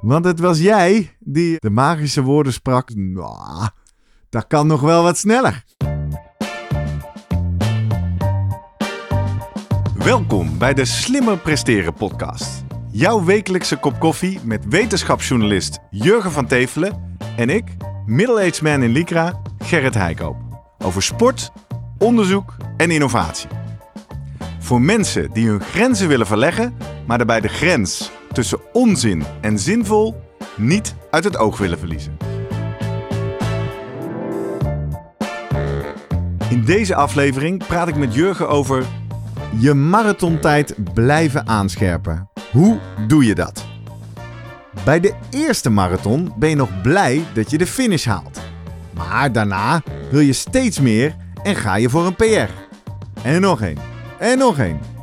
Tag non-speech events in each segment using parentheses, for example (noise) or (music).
Want het was jij die de magische woorden sprak. Nou, dat kan nog wel wat sneller. Welkom bij de Slimmer Presteren podcast. Jouw wekelijkse kop koffie met wetenschapsjournalist Jurgen van Tevelen en ik, middle-aged man in Lycra, Gerrit Heikoop. Over sport, onderzoek en innovatie. Voor mensen die hun grenzen willen verleggen, maar daarbij de grens tussen onzin en zinvol niet uit het oog willen verliezen. In deze aflevering praat ik met Jurgen over je marathontijd blijven aanscherpen. Hoe doe je dat? Bij de eerste marathon ben je nog blij dat je de finish haalt. Maar daarna wil je steeds meer en ga je voor een PR. En nog één. En nog één.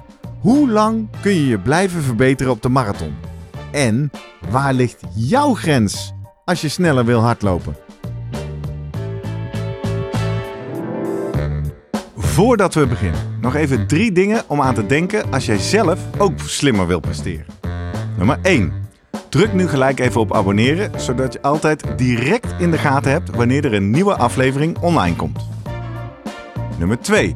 Hoe lang kun je je blijven verbeteren op de marathon? En waar ligt jouw grens als je sneller wil hardlopen? Voordat we beginnen, nog even drie dingen om aan te denken als jij zelf ook slimmer wil presteren. Nummer 1. Druk nu gelijk even op abonneren, zodat je altijd direct in de gaten hebt wanneer er een nieuwe aflevering online komt. Nummer 2.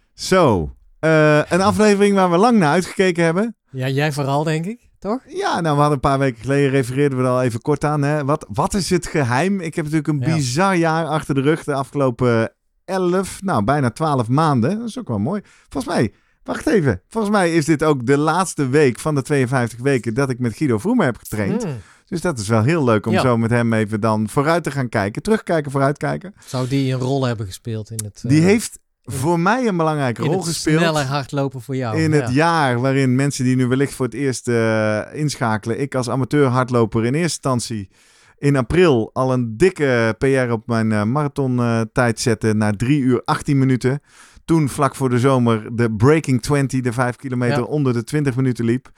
Zo, eh, een aflevering waar we lang naar uitgekeken hebben. Ja, jij vooral, denk ik, toch? Ja, nou, we hadden een paar weken geleden, refereerden we er al even kort aan. Hè? Wat, wat is het geheim? Ik heb natuurlijk een Ja. bizar jaar achter de rug. De afgelopen 11, nou bijna 12 maanden. Dat is ook wel mooi. Volgens mij, wacht even. Volgens mij is dit ook de laatste week van de 52 weken dat ik met Guido Vroemen heb getraind. Hmm. Dus dat is wel heel leuk om Ja. zo met hem even dan vooruit te gaan kijken. Terugkijken, vooruitkijken. Zou die een rol hebben gespeeld in het... Die eh, heeft voor mij een belangrijke rol gespeeld. sneller hardlopen voor jou. In ja. het jaar waarin mensen die nu wellicht voor het eerst eh, inschakelen. Ik als amateur hardloper in eerste instantie in april al een dikke PR op mijn eh, marathon eh, tijd zette naar 3 uur 18 minuten. Toen vlak voor de zomer de Breaking 20, de 5 kilometer Ja. onder de 20 minuten liep.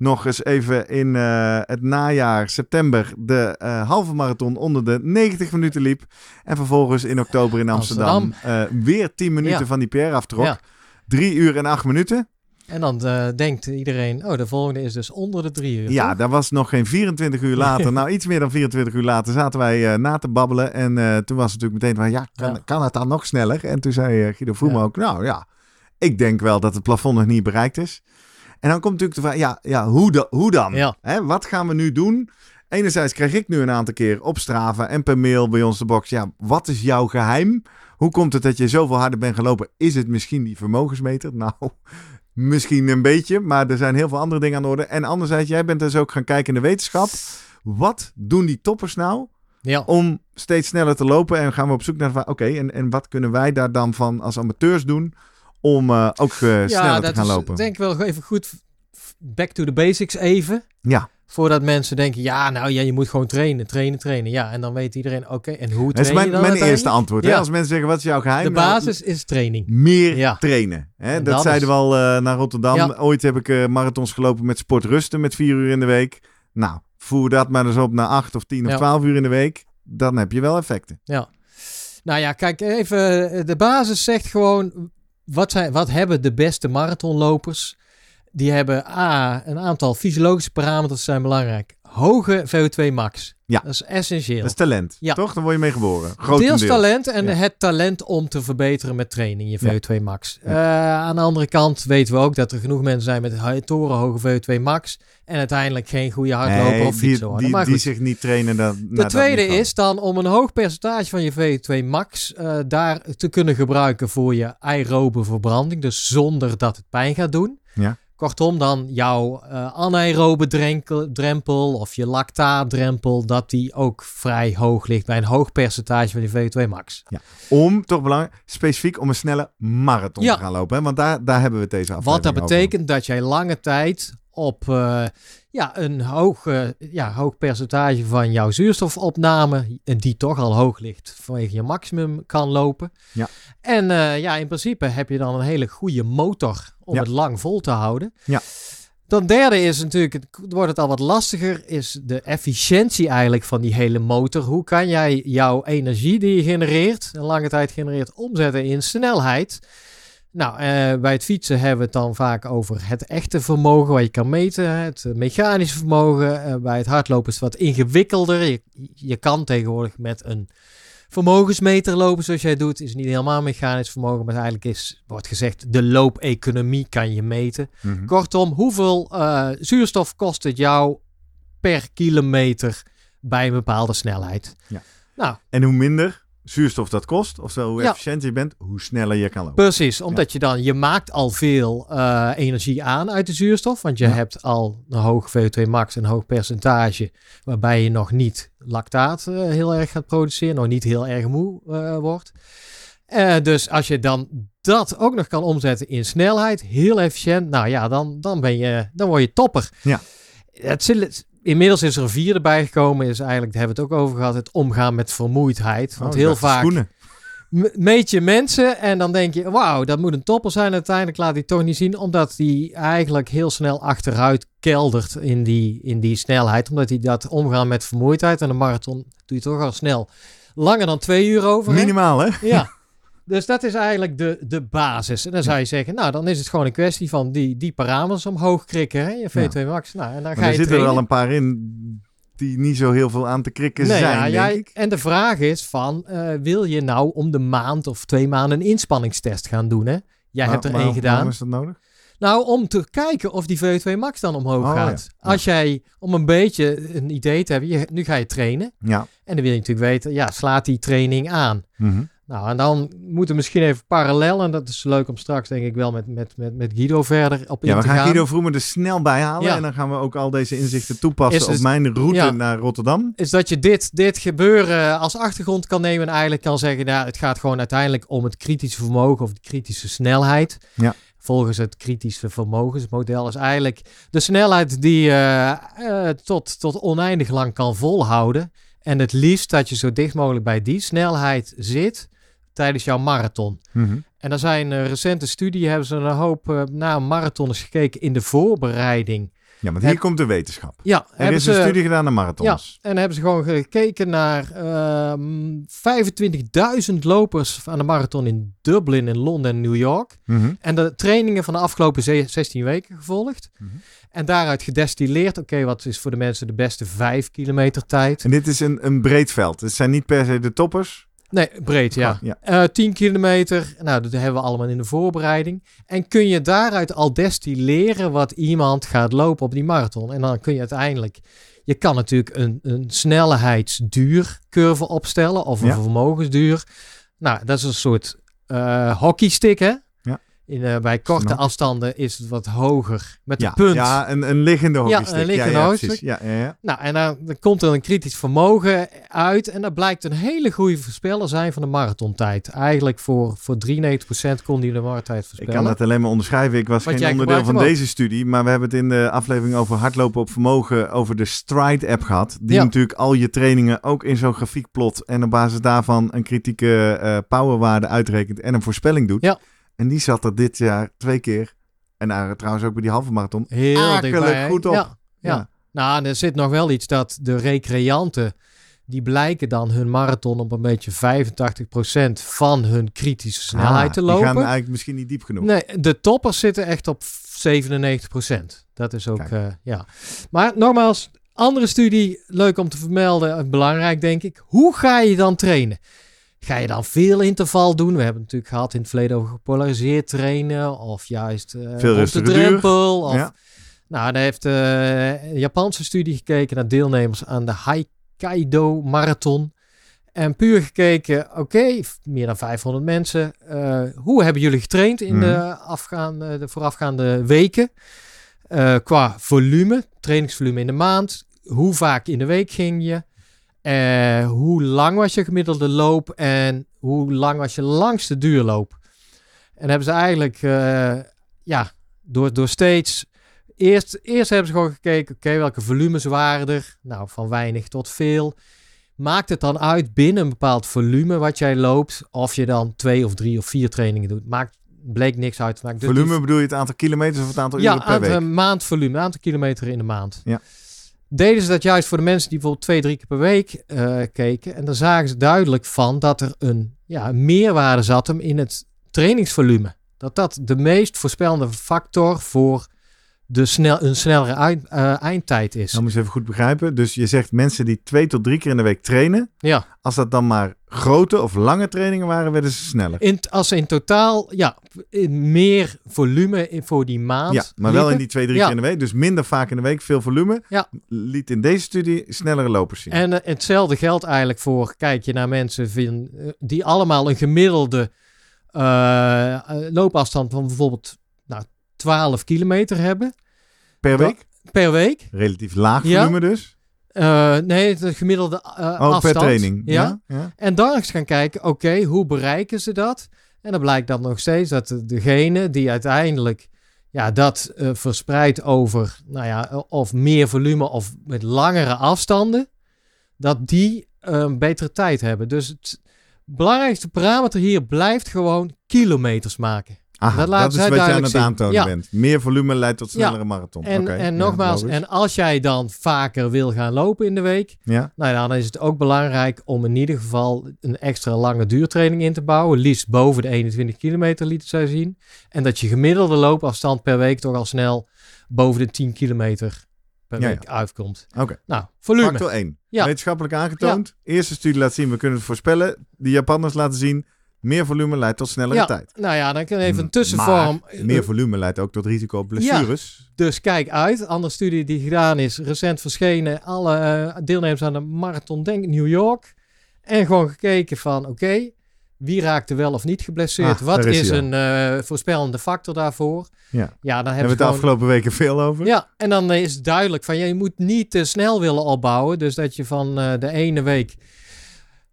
Nog eens even in eh, het najaar, september, de eh, halve marathon onder de 90 minuten liep. En vervolgens in oktober in Amsterdam, eh, weer 10 minuten Ja. van die PR aftrok. Ja. 3 uur en 8 minuten. En dan denkt iedereen, oh, de volgende is dus onder de drie uur. Ja, toch? dat was nog geen 24 uur later. (laughs) nou, iets meer dan 24 uur later zaten wij na te babbelen. En toen was het natuurlijk meteen van, ja, kan, Ja. kan het dan nog sneller? En toen zei Guido Vroemen Ja. ook, nou ja, ik denk wel dat het plafond nog niet bereikt is. En dan komt natuurlijk de vraag, ja, ja hoe, da- hoe dan? Ja. Hè, wat gaan we nu doen? Enerzijds krijg ik nu een aantal keer op Strava en per mail bij ons de box. Ja, wat is jouw geheim? Hoe komt het dat je zoveel harder bent gelopen? Is het misschien die vermogensmeter? (laughs) Nou, misschien een beetje, maar er zijn heel veel andere dingen aan de orde. En anderzijds, jij bent dus ook gaan kijken in de wetenschap. Wat doen die toppers nou Ja. om steeds sneller te lopen? En gaan we op zoek naar, oké, en, en wat kunnen wij daar dan van als amateurs doen om eh, ook eh, sneller te dat gaan is lopen? denk wel even goed. Back to the basics even. Ja, Voordat mensen denken, ja, nou ja, je moet gewoon trainen, trainen, trainen. Ja, en dan weet iedereen, oké, en hoe dat is train mijn, mijn eerste antwoord. Hè? Ja. Als mensen zeggen, wat is jouw geheim? De Nou, basis is training. meer Ja. trainen. Hè? Dat, dat zeiden is- we al eh, naar Rotterdam. Ja. Ooit heb ik eh, marathons gelopen met sportrusten met vier uur in de week. Nou, voer dat maar eens op naar acht of tien of Ja. twaalf uur in de week. Dan heb je wel effecten. Ja. Nou ja, kijk, even. De basis zegt gewoon. Wat, wat hebben de beste marathonlopers? Die hebben A, een aantal fysiologische parameters zijn belangrijk. Hoge VO2 max. Ja. Dat is essentieel. Dat is talent. Ja. Toch? Dan word je mee geboren. Grotendeels. Deels talent en Ja. het talent om te verbeteren met training, je Ja. VO2 max. Eh, aan de andere kant weten we ook dat er genoeg mensen zijn met torenhoge VO2 max. En uiteindelijk geen goede hardloper Nee, of die, worden. die, Maar die zich niet trainen. Dat, De tweede is dan om een hoog percentage van je VO2 max eh, daar te kunnen gebruiken voor je aerobe verbranding. Dus zonder dat het pijn gaat doen. Ja. Kortom, dan jouw eh anaerobe drempel of je lactaatdrempel, dat die ook vrij hoog ligt bij een hoog percentage van je VO2 max. Om, toch belangrijk, specifiek om een snelle marathon Ja. te gaan lopen. Hè? Want daar, daar hebben we deze aflevering Wat dat over. betekent dat jij lange tijd op, eh, ja, een hoog, eh, ja, hoog percentage van jouw zuurstofopname, en die toch al hoog ligt, vanwege je maximum kan lopen. Ja. En eh, ja, in principe heb je dan een hele goede motor om Ja. het lang vol te houden. Ja. Dan derde is natuurlijk, het wordt het al wat lastiger, is de efficiëntie eigenlijk van die hele motor. Hoe kan jij jouw energie die je genereert, een lange tijd genereert, omzetten in snelheid? Nou, eh, bij het fietsen hebben we het dan vaak over het echte vermogen wat je kan meten, het mechanische vermogen. Eh, bij het hardlopen is het wat ingewikkelder. Je, je kan tegenwoordig met een vermogensmeter lopen zoals jij doet. Is niet helemaal mechanisch vermogen, maar eigenlijk is, wordt gezegd, de loopeconomie kan je meten. Mhm. Kortom, hoeveel eh, zuurstof kost het jou per kilometer bij een bepaalde snelheid? Ja. Nou, En hoe minder zuurstof dat kost, oftewel hoe Ja. efficiënter je bent, hoe sneller je kan lopen. Precies, omdat je dan, je maakt al veel eh, energie aan uit de zuurstof, want je Ja. hebt al een hoog VO2 max, een hoog percentage, waarbij je nog niet lactaat eh, heel erg gaat produceren, nog niet heel erg moe eh, wordt. Dus als je dan dat ook nog kan omzetten in snelheid, heel efficiënt, nou ja, dan, dan, ben je, dan word je topper. Ja. Het, zit- inmiddels is er een vierde bijgekomen, is eigenlijk, daar hebben we het ook over gehad, het omgaan met vermoeidheid. Want Oh, heel de vaak Schoenen. meet je mensen en dan denk je, wauw, dat moet een topper zijn. Uiteindelijk laat hij toch niet zien, omdat hij eigenlijk heel snel achteruit keldert in die, in die snelheid. Omdat hij dat omgaan met vermoeidheid. En een marathon doe je toch al snel langer dan twee uur over. hè? Minimaal, hè? Ja. (laughs) Dus dat is eigenlijk de, de basis. En dan zou je zeggen, nou, dan is het gewoon een kwestie van die, die parameters omhoog krikken, hè? je V2 max. Nou, en dan ga Maar er je zitten er wel een paar in die niet zo heel veel aan te krikken Nee, zijn, ja, denk jij- ik. En de vraag is van, eh, wil je nou om de maand of twee maanden een inspanningstest gaan doen? Hè? Jij hebt er één gedaan. Waarom is dat nodig? Nou, om te kijken of die VO2 max dan omhoog Oh, gaat. ja. Als jij, om een beetje een idee te hebben, je, nu ga je trainen. Ja. En dan wil je natuurlijk weten, ja, slaat die training aan? Mhm. Nou, en dan moeten we misschien even parallel, en dat is leuk om straks denk ik wel met, met, met, met Guido verder op Ja, in we te gaan gaan. Guido Vroemen er snel bij halen. Ja. En dan gaan we ook al deze inzichten toepassen Is op mijn route ja. naar Rotterdam. is dat je dit, dit gebeuren als achtergrond kan nemen en eigenlijk kan zeggen, nou, het gaat gewoon uiteindelijk om het kritische vermogen of de kritische snelheid. Ja. Volgens het kritische vermogensmodel is eigenlijk de snelheid die je eh, eh, tot, tot oneindig lang kan volhouden. En het liefst dat je zo dicht mogelijk bij die snelheid zit tijdens jouw marathon. Mhm. En er zijn eh, recente studie, hebben ze een hoop eh, naar marathons gekeken in de voorbereiding. Ja, want hier Heb- komt de wetenschap. Ja, Er is een studie gedaan naar marathons. en dan hebben ze gewoon gekeken naar ehm 25.000 lopers aan de marathon in Dublin, in Londen en New York. Mhm. En de trainingen van de afgelopen ze- 16 weken gevolgd. Mhm. En daaruit gedestilleerd, oké, wat is voor de mensen de beste 5 kilometer tijd? En dit is een, een breed veld. Het zijn niet per se de toppers. Nee, breed, ja. Ja. Eh 10 kilometer, nou, dat hebben we allemaal in de voorbereiding. En kun je daaruit al destilleren wat iemand gaat lopen op die marathon. En dan kun je uiteindelijk, je kan natuurlijk een, een snelheidsduurcurve opstellen of een Ja. vermogensduur. Nou, dat is een soort eh hockeystick, hè? Ja. In, eh, bij korte Snap ik. afstanden is het wat hoger met Ja, de punt. ja een, een liggende hockeystick. een liggende ja, ja, hockeystick. Ja, ja, ja. Nou, en dan, dan komt er een kritisch vermogen uit. En dat blijkt een hele goede voorspeller zijn van de marathontijd. Eigenlijk voor, voor 93% kon die de marathontijd Ik voorspellen. kan dat alleen maar onderschrijven. Ik was geen onderdeel van deze studie. Maar we hebben het in de aflevering over hardlopen op vermogen over de Stride-app gehad. Die Ja. natuurlijk al je trainingen ook in zo'n grafiek plot. En op basis daarvan een kritieke eh, powerwaarde uitrekent en een voorspelling doet. Ja. En die zat er dit jaar twee keer. En trouwens ook bij die halve marathon. Heel akelig dichtbij. goed op. Ja, ja. Nou, er zit nog wel iets dat de recreanten... die blijken dan hun marathon op een beetje 85% van hun kritische snelheid Ah, te Die lopen. gaan eigenlijk misschien niet diep genoeg. Nee, de toppers zitten echt op 97%. Dat is ook, eh, ja. Maar nogmaals, andere studie, leuk om te vermelden, eh, belangrijk denk ik. Hoe ga je dan trainen? Ga je dan veel interval doen? We hebben het natuurlijk gehad in het verleden over gepolariseerd trainen. Of juist eh, op de drempel. Of, Ja. Nou, daar heeft eh, een Japanse studie gekeken naar deelnemers aan de Hokkaido Marathon. En puur gekeken, oké, meer dan 500 mensen. eh, hoe hebben jullie getraind in Mhm. de, afgaande, de voorafgaande weken? Qua volume, trainingsvolume in de maand. Hoe vaak in de week ging je? Eh, hoe lang was je gemiddelde loop? En hoe lang was je langste duurloop? En hebben ze eigenlijk, eh, ja, door, door steeds Eerst, eerst hebben ze gewoon gekeken, oké, welke volumes waren er? Nou, van weinig tot veel. Maakt het dan uit binnen een bepaald volume wat jij loopt, of je dan twee of drie of vier trainingen doet? Maakt, bleek niks uit. Dus die- Volume bedoel je het aantal kilometers of het aantal ja, uren per aantal week? maandvolume, aantal kilometer in de maand. Ja. Deden ze dat juist voor de mensen die bijvoorbeeld twee, drie keer per week eh, keken. En dan zagen ze duidelijk van dat er een, ja, meerwaarde zat hem in het trainingsvolume. Dat dat de meest voorspellende factor voor de snel, een snellere eind- eh, eindtijd is. Dan moet je even goed begrijpen. Dus je zegt mensen die twee tot drie keer in de week trainen. Ja, Als dat dan maar grote of lange trainingen waren, werden ze sneller. in, als ze in totaal ja, in meer volume in, voor die maand Ja, maar wel in die twee, drie Ja. keer in de week. Dus minder vaak in de week, veel volume. Ja. Liet in deze studie snellere lopers zien. En eh, hetzelfde geldt eigenlijk voor, kijk je naar mensen eh, die allemaal een gemiddelde loopafstand van bijvoorbeeld 12 kilometer hebben per dat- week? per week. Relatief laag Ja. volume dus. Eh, nee, de gemiddelde eh, Oh, afstand. per training. Ja. Ja. ja. En dan eens gaan kijken, oké, hoe bereiken ze dat? En dan blijkt dan nog steeds dat de- degene die uiteindelijk ja, dat eh, verspreidt over, nou ja, of meer volume of met langere afstanden, dat die een betere tijd hebben. Dus het belangrijkste parameter hier blijft gewoon kilometers maken. Aha, Dat dat, is wat je aan het zien. aantonen Ja. bent. Meer volume leidt tot Ja. snellere marathon. En, en nogmaals, en als jij dan vaker wil gaan lopen in de week, Ja, Nou dan is het ook belangrijk om in ieder geval een extra lange duurtraining in te bouwen. Liefst boven de 21 kilometer lieten zij zien. En dat je gemiddelde loopafstand per week toch al snel boven de 10 kilometer per week uitkomt. oké. Nou, volume. Factor 1. Ja. Wetenschappelijk aangetoond. Eerste studie laat zien, we kunnen het voorspellen. De Japanners laten zien, meer volume leidt tot snellere Ja, tijd. nou ja, dan kan even een Mm, tussenvorm. Maar meer volume leidt ook tot risico op blessures. Dus kijk uit. Andere studie die gedaan is, recent verschenen. Alle eh, deelnemers aan de marathon denk New York. En gewoon gekeken van, oké, wie raakte wel of niet geblesseerd? Ah, Wat is een eh, voorspellende factor daarvoor? Ja. Ja, dan hebben we het de gewoon... afgelopen weken veel over. Ja, en dan is het duidelijk van, ja, je moet niet te snel willen opbouwen. Dus dat je van eh, de ene week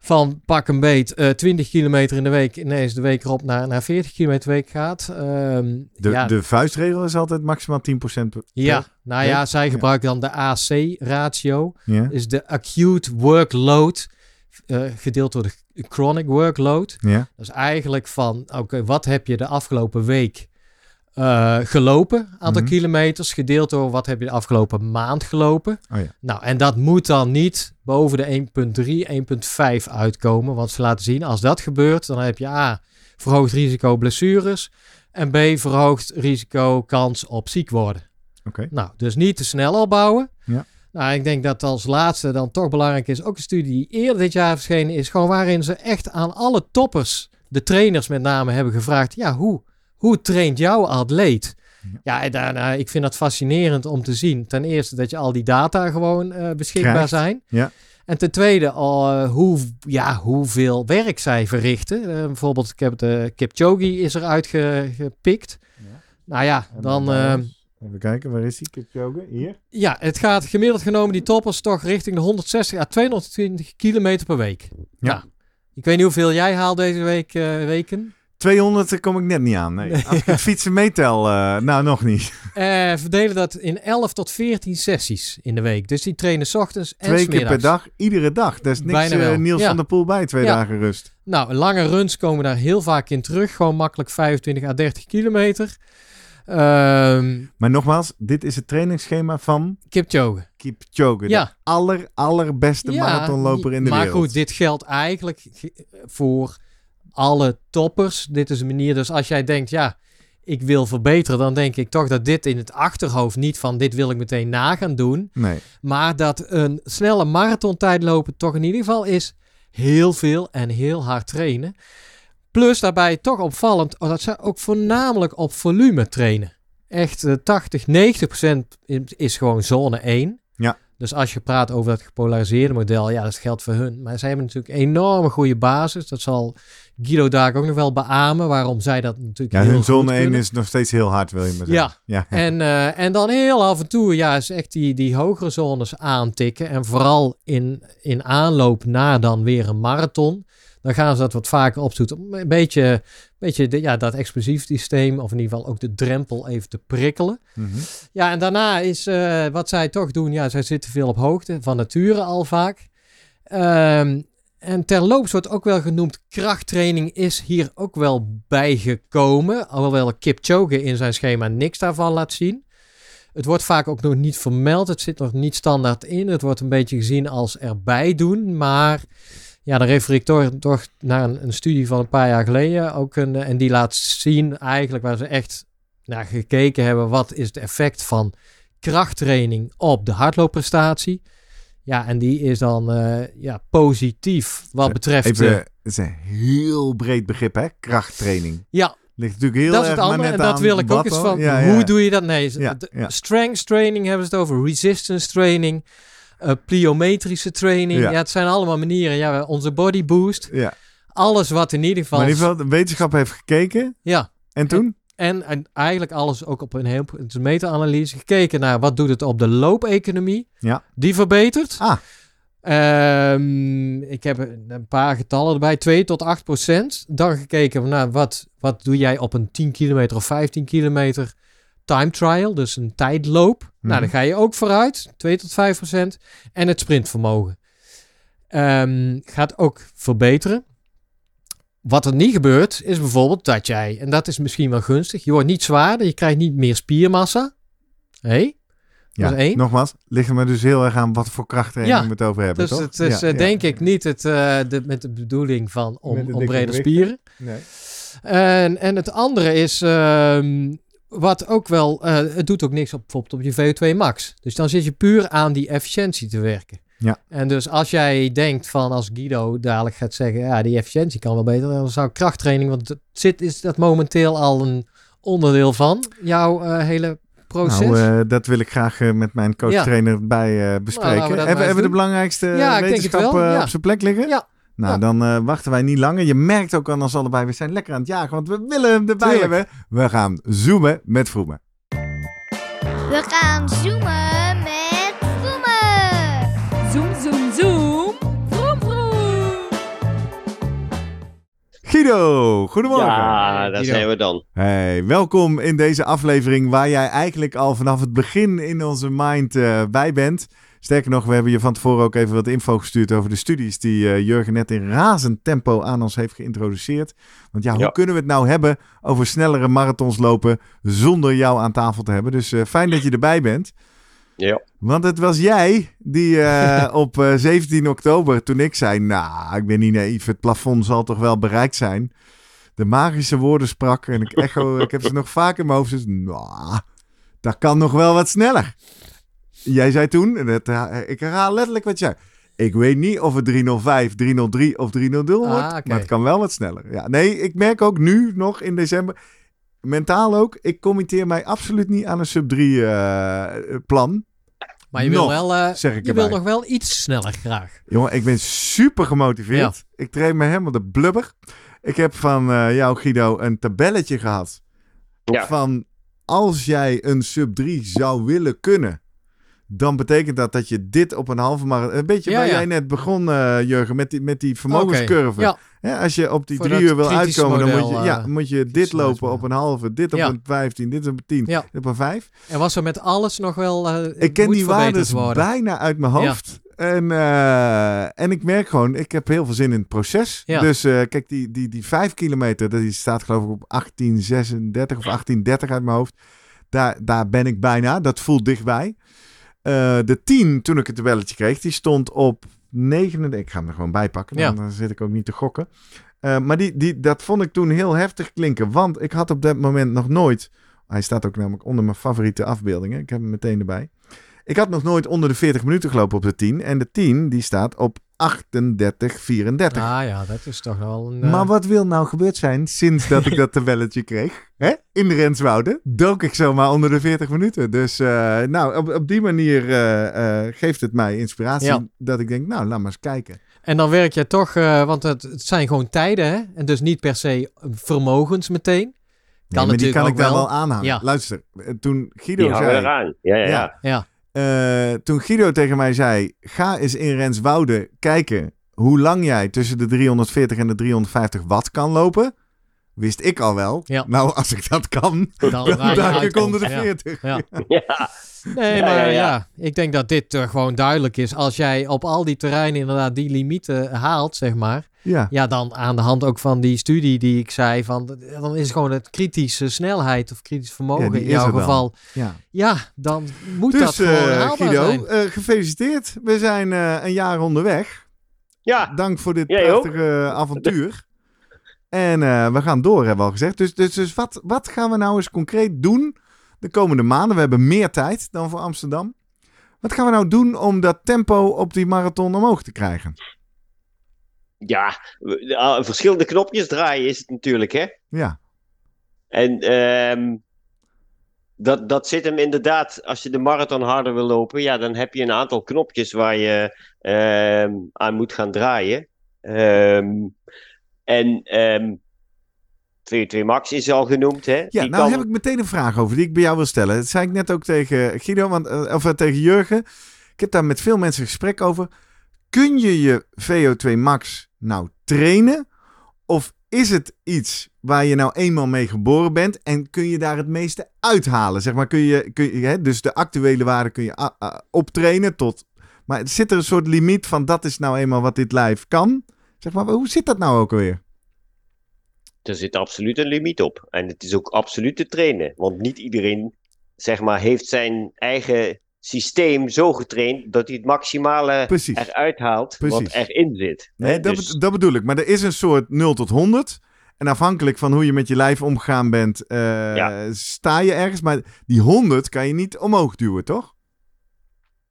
van pak een beet eh 20 kilometer in de week ineens de week erop naar, naar 40 kilometer week gaat. Ehm, De, ja, de vuistregel is altijd maximaal 10% per... ja, nou ja, zij Ja. gebruiken dan de AC-ratio. Ja. is de acute workload eh, gedeeld door de chronic workload. ja. Dat is eigenlijk van, oké, wat heb je de afgelopen week eh, gelopen? Aantal Mhm. kilometers, gedeeld door wat heb je de afgelopen maand gelopen? Oh ja. Nou, en dat moet dan niet boven de 1.3, 1.5 uitkomen. Want ze laten zien, als dat gebeurt, dan heb je A, verhoogd risico blessures. En B, verhoogd risico kans op ziek worden. Oké. Nou, dus niet te snel opbouwen. Ja. Nou, ik denk dat als laatste dan toch belangrijk is, ook een studie die eerder dit jaar verschenen is, gewoon waarin ze echt aan alle toppers, de trainers met name, hebben gevraagd, ja, hoe, hoe traint jouw atleet? Ja, en daarna, ik vind dat fascinerend om te zien. Ten eerste dat je al die data gewoon eh, beschikbaar Krijgt. zijn. Ja. En ten tweede, al, eh, hoe, ja, hoeveel werk zij verrichten. Eh, bijvoorbeeld, ik heb de Kipchoge is eruit ge- gepikt. Nou ja, dan... eh, Even kijken, waar is die Kipchoge? Hier? ja, het gaat gemiddeld genomen die toppers toch richting de 160 à 220 kilometer per week. Ja. Nou, ik weet niet hoeveel jij haalt deze week, weken. 200 daar kom ik net niet aan. Nee. Als ik het fietsen meetel, eh, nou nog niet. Eh verdelen dat in 11 tot 14 sessies in de week. Dus die trainen 's ochtends en Twee keer per dag, iedere dag. Daar is niks eh. Niels Ja. van der Poel bij, twee Ja. dagen rust. Nou, lange runs komen daar heel vaak in terug. Gewoon makkelijk 25 à 30 kilometer. Ehm Maar nogmaals, dit is het trainingsschema van Kipchoge. Kipchoge. Ja. De aller, allerbeste marathonloper in de maar wereld. goed, dit geldt eigenlijk ge- voor alle toppers. Dit is een manier, dus als jij denkt, ja, ik wil verbeteren, dan denk ik toch dat dit in het achterhoofd niet van dit wil ik meteen na gaan doen. Nee. Maar dat een snelle marathontijd lopen toch in ieder geval is heel veel en heel hard trainen. Plus daarbij toch opvallend oh, dat ze ook voornamelijk op volume trainen. Echt eh, 80, 90 procent is gewoon zone 1. Dus als je praat over dat gepolariseerde model, ja, dat geldt voor hun. Maar zij hebben natuurlijk een enorme goede basis. Dat zal Guido daar ook nog wel beamen, waarom zij dat natuurlijk Ja, heel hun zone 1 kunnen. is nog steeds heel hard, wil je maar zeggen. Ja, Ja. en, eh, en dan heel af en toe, ja, is echt die, die hogere zones aantikken. En vooral in, in aanloop naar dan weer een marathon. Dan gaan ze dat wat vaker opzoeken. Om een beetje, een beetje de, ja, dat explosief systeem, of in ieder geval ook de drempel even te prikkelen. Mhm. Ja, en daarna is eh, wat zij toch doen, ja, zij zitten veel op hoogte, van nature al vaak. Ehm, en terloops wordt ook wel genoemd, krachttraining is hier ook wel bijgekomen. Alhoewel Kipchoge in zijn schema niks daarvan laat zien. Het wordt vaak ook nog niet vermeld, het zit nog niet standaard in. Het wordt een beetje gezien als erbij doen, maar ja, dan refereer ik toch, toch naar een, een studie van een paar jaar geleden. Ook een, eh, en die laat zien eigenlijk waar ze echt naar gekeken hebben. Wat is het effect van krachttraining op de hardloopprestatie? Ja, en die is dan eh, ja, positief wat betreft... Even, het is een heel breed begrip, hè? Krachttraining. ja, Ligt natuurlijk heel dat is erg het maar andere. En dat wil ik ook eens van. Ja, ja. Hoe doe je dat? Nee, ja. strength training hebben ze het over. Resistance training. Eh, pliometrische training. Ja. Ja. het zijn allemaal manieren. Ja, onze body boost. Ja. Alles wat in ieder geval... Maar in ieder geval, de wetenschap heeft gekeken. Ja, En toen? en, en eigenlijk alles ook op een heel meta-analyse gekeken naar wat doet het op de loopeconomie. Ja. Die verbetert. Ah. Ehm, ik heb een paar getallen erbij, 2 tot 8 procent. Dan gekeken van, nou, wat, wat doe jij op een 10 kilometer of 15 kilometer time trial, dus een tijdloop. Nou, Mhm. dan ga je ook vooruit, 2 tot 5 procent. En het sprintvermogen Ehm, gaat ook verbeteren. Wat er niet gebeurt, is bijvoorbeeld dat jij, en dat is misschien wel gunstig, je wordt niet zwaarder, je krijgt niet meer spiermassa. Hé? Ja, is één. nogmaals, ligt er maar dus heel erg aan wat voor krachttraining Ja, we het over hebben, Dus toch? het is Ja, eh, ja. denk ik niet het, eh, de, met de bedoeling van om, om brede spieren. Nee. En, en het andere is, ehm, wat ook wel, eh, het doet ook niks op, bijvoorbeeld op je VO2 max. Dus dan zit je puur aan die efficiëntie te werken. Ja. En dus als jij denkt van, als Guido dadelijk gaat zeggen, ja, die efficiëntie kan wel beter, dan zou krachttraining, want het zit, is dat momenteel al een onderdeel van jouw eh, hele proces. Nou, eh, dat wil ik graag met mijn coach-trainer bij eh, bespreken. hebben we de belangrijkste Ja, wetenschappen op zijn plek liggen? Ja. Nou, Ja. dan eh, wachten wij niet langer. Je merkt ook aan ons allebei, we zijn lekker aan het jagen, want we willen hem erbij Tuurlijk. hebben. We gaan zoomen met Vroemen. We gaan zoomen met Vroemen. Zoom, zoom, zoom. Vroom, vroom. Guido, goedemorgen. Ja, daar Guido. zijn we dan. Hey, welkom in deze aflevering waar jij eigenlijk al vanaf het begin in onze mind eh, bij bent. Sterker nog, we hebben je van tevoren ook even wat info gestuurd over de studies die eh, Jurgen net in razend tempo aan ons heeft geïntroduceerd. Want ja, hoe Ja. kunnen we het nou hebben over snellere marathons lopen zonder jou aan tafel te hebben? Dus eh, fijn dat je erbij bent. Ja. Want het was jij die eh, (laughs) op eh, 17 oktober, toen ik zei, nou, ik ben niet naïef, het plafond zal toch wel bereikt zijn. De magische woorden sprak en ik (laughs) echo, ik heb ze nog vaak in mijn hoofd. Dus, nou, dat kan nog wel wat sneller. Jij zei toen, en het, ik herhaal letterlijk wat jij Ik weet niet of het 305, 303 of 300 wordt, Ah, oké. maar het kan wel wat sneller. Ja, nee, ik merk ook nu nog in december, mentaal ook, ik committeer mij absoluut niet aan een sub 3 eh, plan. maar je wil, nog, wel, eh, zeg ik je wil nog wel iets sneller graag. Jongen, ik ben super gemotiveerd. Ik train me helemaal de blubber. Ik heb van eh, jou, Guido, een tabelletje gehad. Ja. Van als jij een sub 3 zou willen kunnen, dan betekent dat dat je dit op een halve marathon... Een beetje waar jij net begon, eh, Jurgen, met die, met die vermogenscurve. Ja, als je op die Voor drie uur wil uitkomen, dan moet je, ja, eh, moet je dit lopen op een halve, dit op Ja. een 15, dit op een 10, Ja. dit op een 5. en was er met alles nog wel. eh, Ik ken die waardes worden. bijna uit mijn hoofd. En, en ik merk gewoon, ik heb heel veel zin in het proces. Dus kijk, die, die, die 5 kilometer, dat die staat geloof ik op 1836 of 1830 uit mijn hoofd. Daar, daar ben ik bijna. Dat voelt dichtbij. Eh, de 10, toen ik het tabelletje kreeg, die stond op 39. Ik ga hem er gewoon bij pakken, Ja. dan zit ik ook niet te gokken. Eh, maar die, die, dat vond ik toen heel heftig klinken. Want ik had op dat moment nog nooit... Hij staat ook namelijk onder mijn favoriete afbeeldingen. Ik heb hem meteen erbij. Ik had nog nooit onder de 40 minuten gelopen op de 10. En de 10 die staat op 38, 34. Ah ja, dat is toch wel een. eh, Maar wat wil nou gebeurd zijn sinds dat ik dat tabelletje (laughs) kreeg? Hè? In de Renswoude dook ik zomaar onder de 40 minuten. Dus eh, nou, op, op die manier eh, eh, geeft het mij inspiratie Ja. dat ik denk, nou, laat maar eens kijken. En dan werk je toch, eh, want het, het zijn gewoon tijden, hè? En dus niet per se vermogens meteen. Nee, maar die kan ik daar wel. wel aanhangen. Ja. Luister, toen Guido Die zei... eraan. Ja, ja, ja. Ja. Ja, Eh, toen Guido tegen mij zei: Ga eens in Renswoude kijken hoe lang jij tussen de 340 en de 350 watt kan lopen, wist ik al wel. Ja. Nou, als ik dat kan, Dan dan duik ik onder de ja. 40. Ja. Ja, (laughs) Nee, Ja, maar ja, ja, ja. ik denk dat dit eh, gewoon duidelijk is. Als jij op al die terreinen inderdaad die limieten haalt, zeg maar. Ja. Ja, dan aan de hand ook van die studie die ik zei, van, dan is gewoon het kritische snelheid of kritisch vermogen in jouw dan. geval. ja. Ja, dan moet dat Dus gewoon eh, haalbaar Guido, zijn. eh, gefeliciteerd. We zijn eh, een jaar onderweg. ja. Dank voor dit Jij ook. prachtige avontuur. En eh, we gaan door, hebben we al gezegd. Dus, dus, dus wat, wat gaan we nou eens concreet doen de komende maanden? We hebben meer tijd dan voor Amsterdam. Wat gaan we nou doen om dat tempo op die marathon omhoog te krijgen? ja. ah, verschillende knopjes draaien is het natuurlijk, hè? Ja, En ehm, dat, dat zit hem inderdaad, als je de marathon harder wil lopen, ja, dan heb je een aantal knopjes waar je ehm, aan moet gaan draaien. Ehm, en ehm VO2 Max is al genoemd, hè? ja Die nou kan- heb ik meteen een vraag over die ik bij jou wil stellen. Dat zei ik net ook tegen Guido, want, eh, of eh, tegen Jurgen. Ik heb daar met veel mensen gesprek over. Kun je je VO2 max nou trainen? Of is het iets waar je nou eenmaal mee geboren bent en kun je daar het meeste uithalen? Zeg maar, kun je, kun je hè, dus de actuele waarde kun je ah, ah, optrainen tot. Maar zit er een soort limiet van dat is nou eenmaal wat dit lijf kan? Zeg maar, hoe zit dat nou ook alweer? Er zit absoluut een limiet op. En het is ook absoluut te trainen. Want niet iedereen, zeg maar, heeft zijn eigen systeem zo getraind dat hij het maximale Precies. eruit haalt wat Precies. erin zit. Nee, Hè, dat, dus- dat bedoel ik. Maar er is een soort 0 tot 100. En afhankelijk van hoe je met je lijf omgegaan bent, eh, Ja. sta je ergens. Maar die 100 kan je niet omhoog duwen, toch?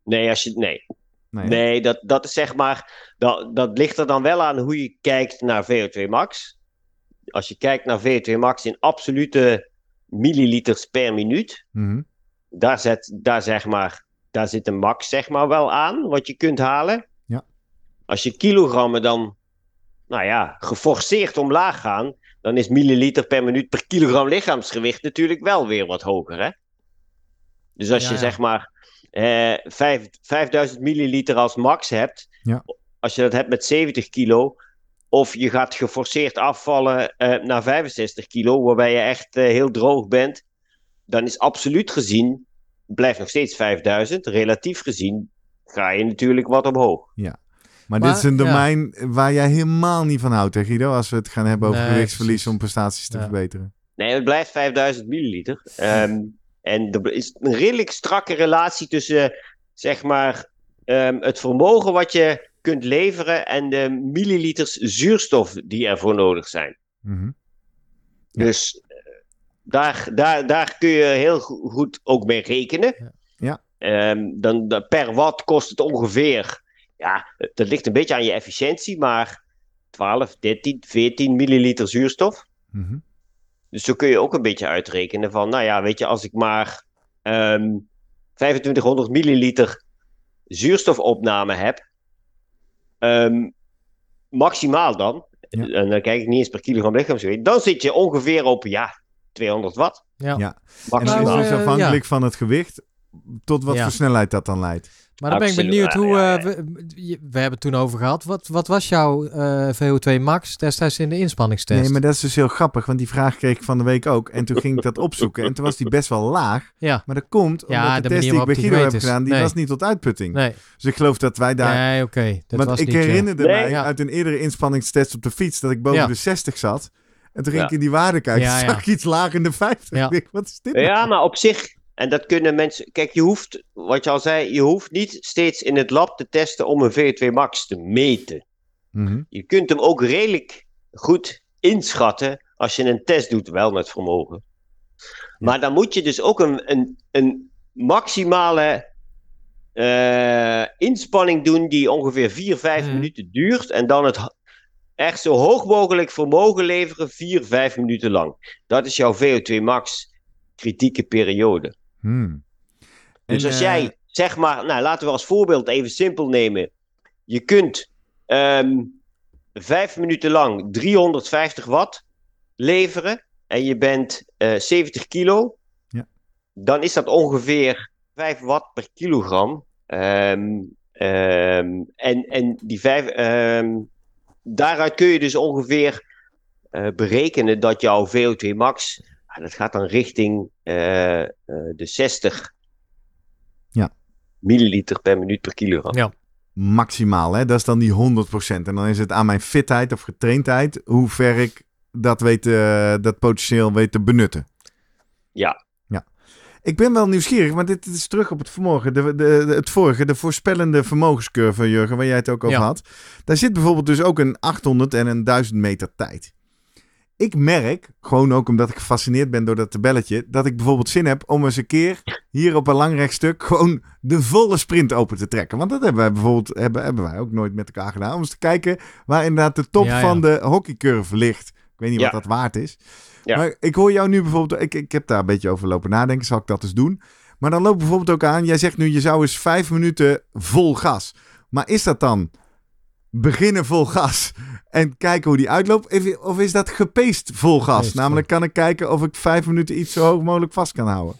Nee, als je, nee. Nee. nee dat, dat is zeg maar. Dat, dat ligt er dan wel aan hoe je kijkt naar VO2 max. Als je kijkt naar VO2 max in absolute milliliters per minuut. Mhm. Daar, zet, daar, zeg maar, daar zit een max zeg maar wel aan, wat je kunt halen. Ja. Als je kilogrammen dan, nou ja, geforceerd omlaag gaan, dan is milliliter per minuut per kilogram lichaamsgewicht natuurlijk wel weer wat hoger, hè? Dus als Ja, je ja. zeg maar eh, vijf- 5000 milliliter als max hebt, Ja. als je dat hebt met 70 kilo, of je gaat geforceerd afvallen eh, naar 65 kilo, waarbij je echt eh, heel droog bent, dan is absoluut gezien, blijft nog steeds 5000. Relatief gezien ga je natuurlijk wat omhoog. Maar, Maar, dit is een ja. domein waar jij helemaal niet van houdt, hè Guido? Als we het gaan hebben over Nee, gewichtsverlies om prestaties te Ja. verbeteren. Nee, het blijft 5000 milliliter. Ehm, (laughs) en er is een redelijk strakke relatie tussen, zeg maar, ehm, het vermogen wat je kunt leveren en de milliliters zuurstof die ervoor nodig zijn. Mhm. Ja. Dus eh, daar, daar, daar kun je heel go- goed ook mee rekenen. Ja. Ehm, dan, per watt kost het ongeveer, ja, dat ligt een beetje aan je efficiëntie, maar 12, 13, 14 milliliter zuurstof. Mhm. Dus zo kun je ook een beetje uitrekenen van, nou ja, weet je, als ik maar ehm 2500 milliliter zuurstofopname heb, ehm, maximaal dan, Ja. en dan kijk ik niet eens per kilogram lichaamsgewicht, dan zit je ongeveer op, ja, 200 watt. Ja. Ja. En Maximaal. dat is dus eh, afhankelijk van het gewicht tot wat Ja. voor snelheid dat dan leidt. Maar dan ben ik benieuwd ja, hoe... ja, eh, we, we hebben het toen over gehad. Wat, wat was jouw eh, VO2 max destijds in de inspanningstest? Nee, maar dat is dus heel grappig, want die vraag kreeg ik van de week ook. En toen ging ik dat opzoeken en toen was die best wel laag. Ja, Maar dat komt omdat Ja, de, de test die ik bij Guido heb gedaan, die Nee. was niet tot uitputting. nee. Dus ik geloof dat wij daar... Nee, oké. Dat want was ik niet, eh, herinnerde Nee. mij Ja. uit een eerdere inspanningstest op de fiets dat ik boven Ja. de 60 zat. En toen ging Ja. ik in die waarde kijken. Ja, toen zag ik iets lager in de 50. Ja. Ik denk, wat is dit? nou? Ja, maar op zich, en dat kunnen mensen, kijk, je hoeft, wat je al zei, je hoeft niet steeds in het lab te testen om een VO2 max te meten. Mhm. Je kunt hem ook redelijk goed inschatten als je een test doet, wel met vermogen. Maar dan moet je dus ook een, een, een maximale eh, inspanning doen die ongeveer 4, 5 Mhm. minuten duurt. En dan het echt zo hoog mogelijk vermogen leveren, 4, 5 minuten lang. Dat is jouw VO2 max kritieke periode. Hmm. Dus En, als eh, jij, zeg maar, nou laten we als voorbeeld even simpel nemen. Je kunt ehm vijf minuten lang 350 watt leveren en je bent eh 70 kilo. Ja. Dan is dat ongeveer 5 watt per kilogram. Ehm, en, en die vijf, ehm, daaruit kun je dus ongeveer eh, berekenen dat jouw VO2 max, dat gaat dan richting eh, eh, de 60 Ja. milliliter per minuut per kilogram. Ja. Maximaal, hè? Dat is dan die 100%. En dan is het aan mijn fitheid of getraindheid hoe ver ik dat, weet, eh, dat potentieel weet te benutten. Ja. ja. Ik ben wel nieuwsgierig, maar dit is terug op het vanmorgen. De, de, de- het vorige, de voorspellende vermogenscurve, Jurgen, waar jij het ook over Ja. had. Daar zit bijvoorbeeld dus ook een 800 en een 1000 meter tijd. Ik merk, gewoon ook omdat ik gefascineerd ben door dat tabelletje, dat ik bijvoorbeeld zin heb om eens een keer hier op een lang rechtstuk gewoon de volle sprint open te trekken. Want dat hebben wij bijvoorbeeld hebben, hebben wij ook nooit met elkaar gedaan. Om eens te kijken waar inderdaad de top Ja, ja. van de hockeycurve ligt. Ik weet niet Ja. wat dat waard is. Ja. Maar ik hoor jou nu bijvoorbeeld, ik, ik heb daar een beetje over lopen nadenken, zal ik dat eens doen. Maar dan loopt bijvoorbeeld ook aan, jij zegt nu je zou eens vijf minuten vol gas. Maar is dat dan beginnen vol gas en kijken hoe die uitloopt? Of- is dat gepaced vol gas? Namelijk kan ik kijken of ik vijf minuten iets zo hoog mogelijk vast kan houden.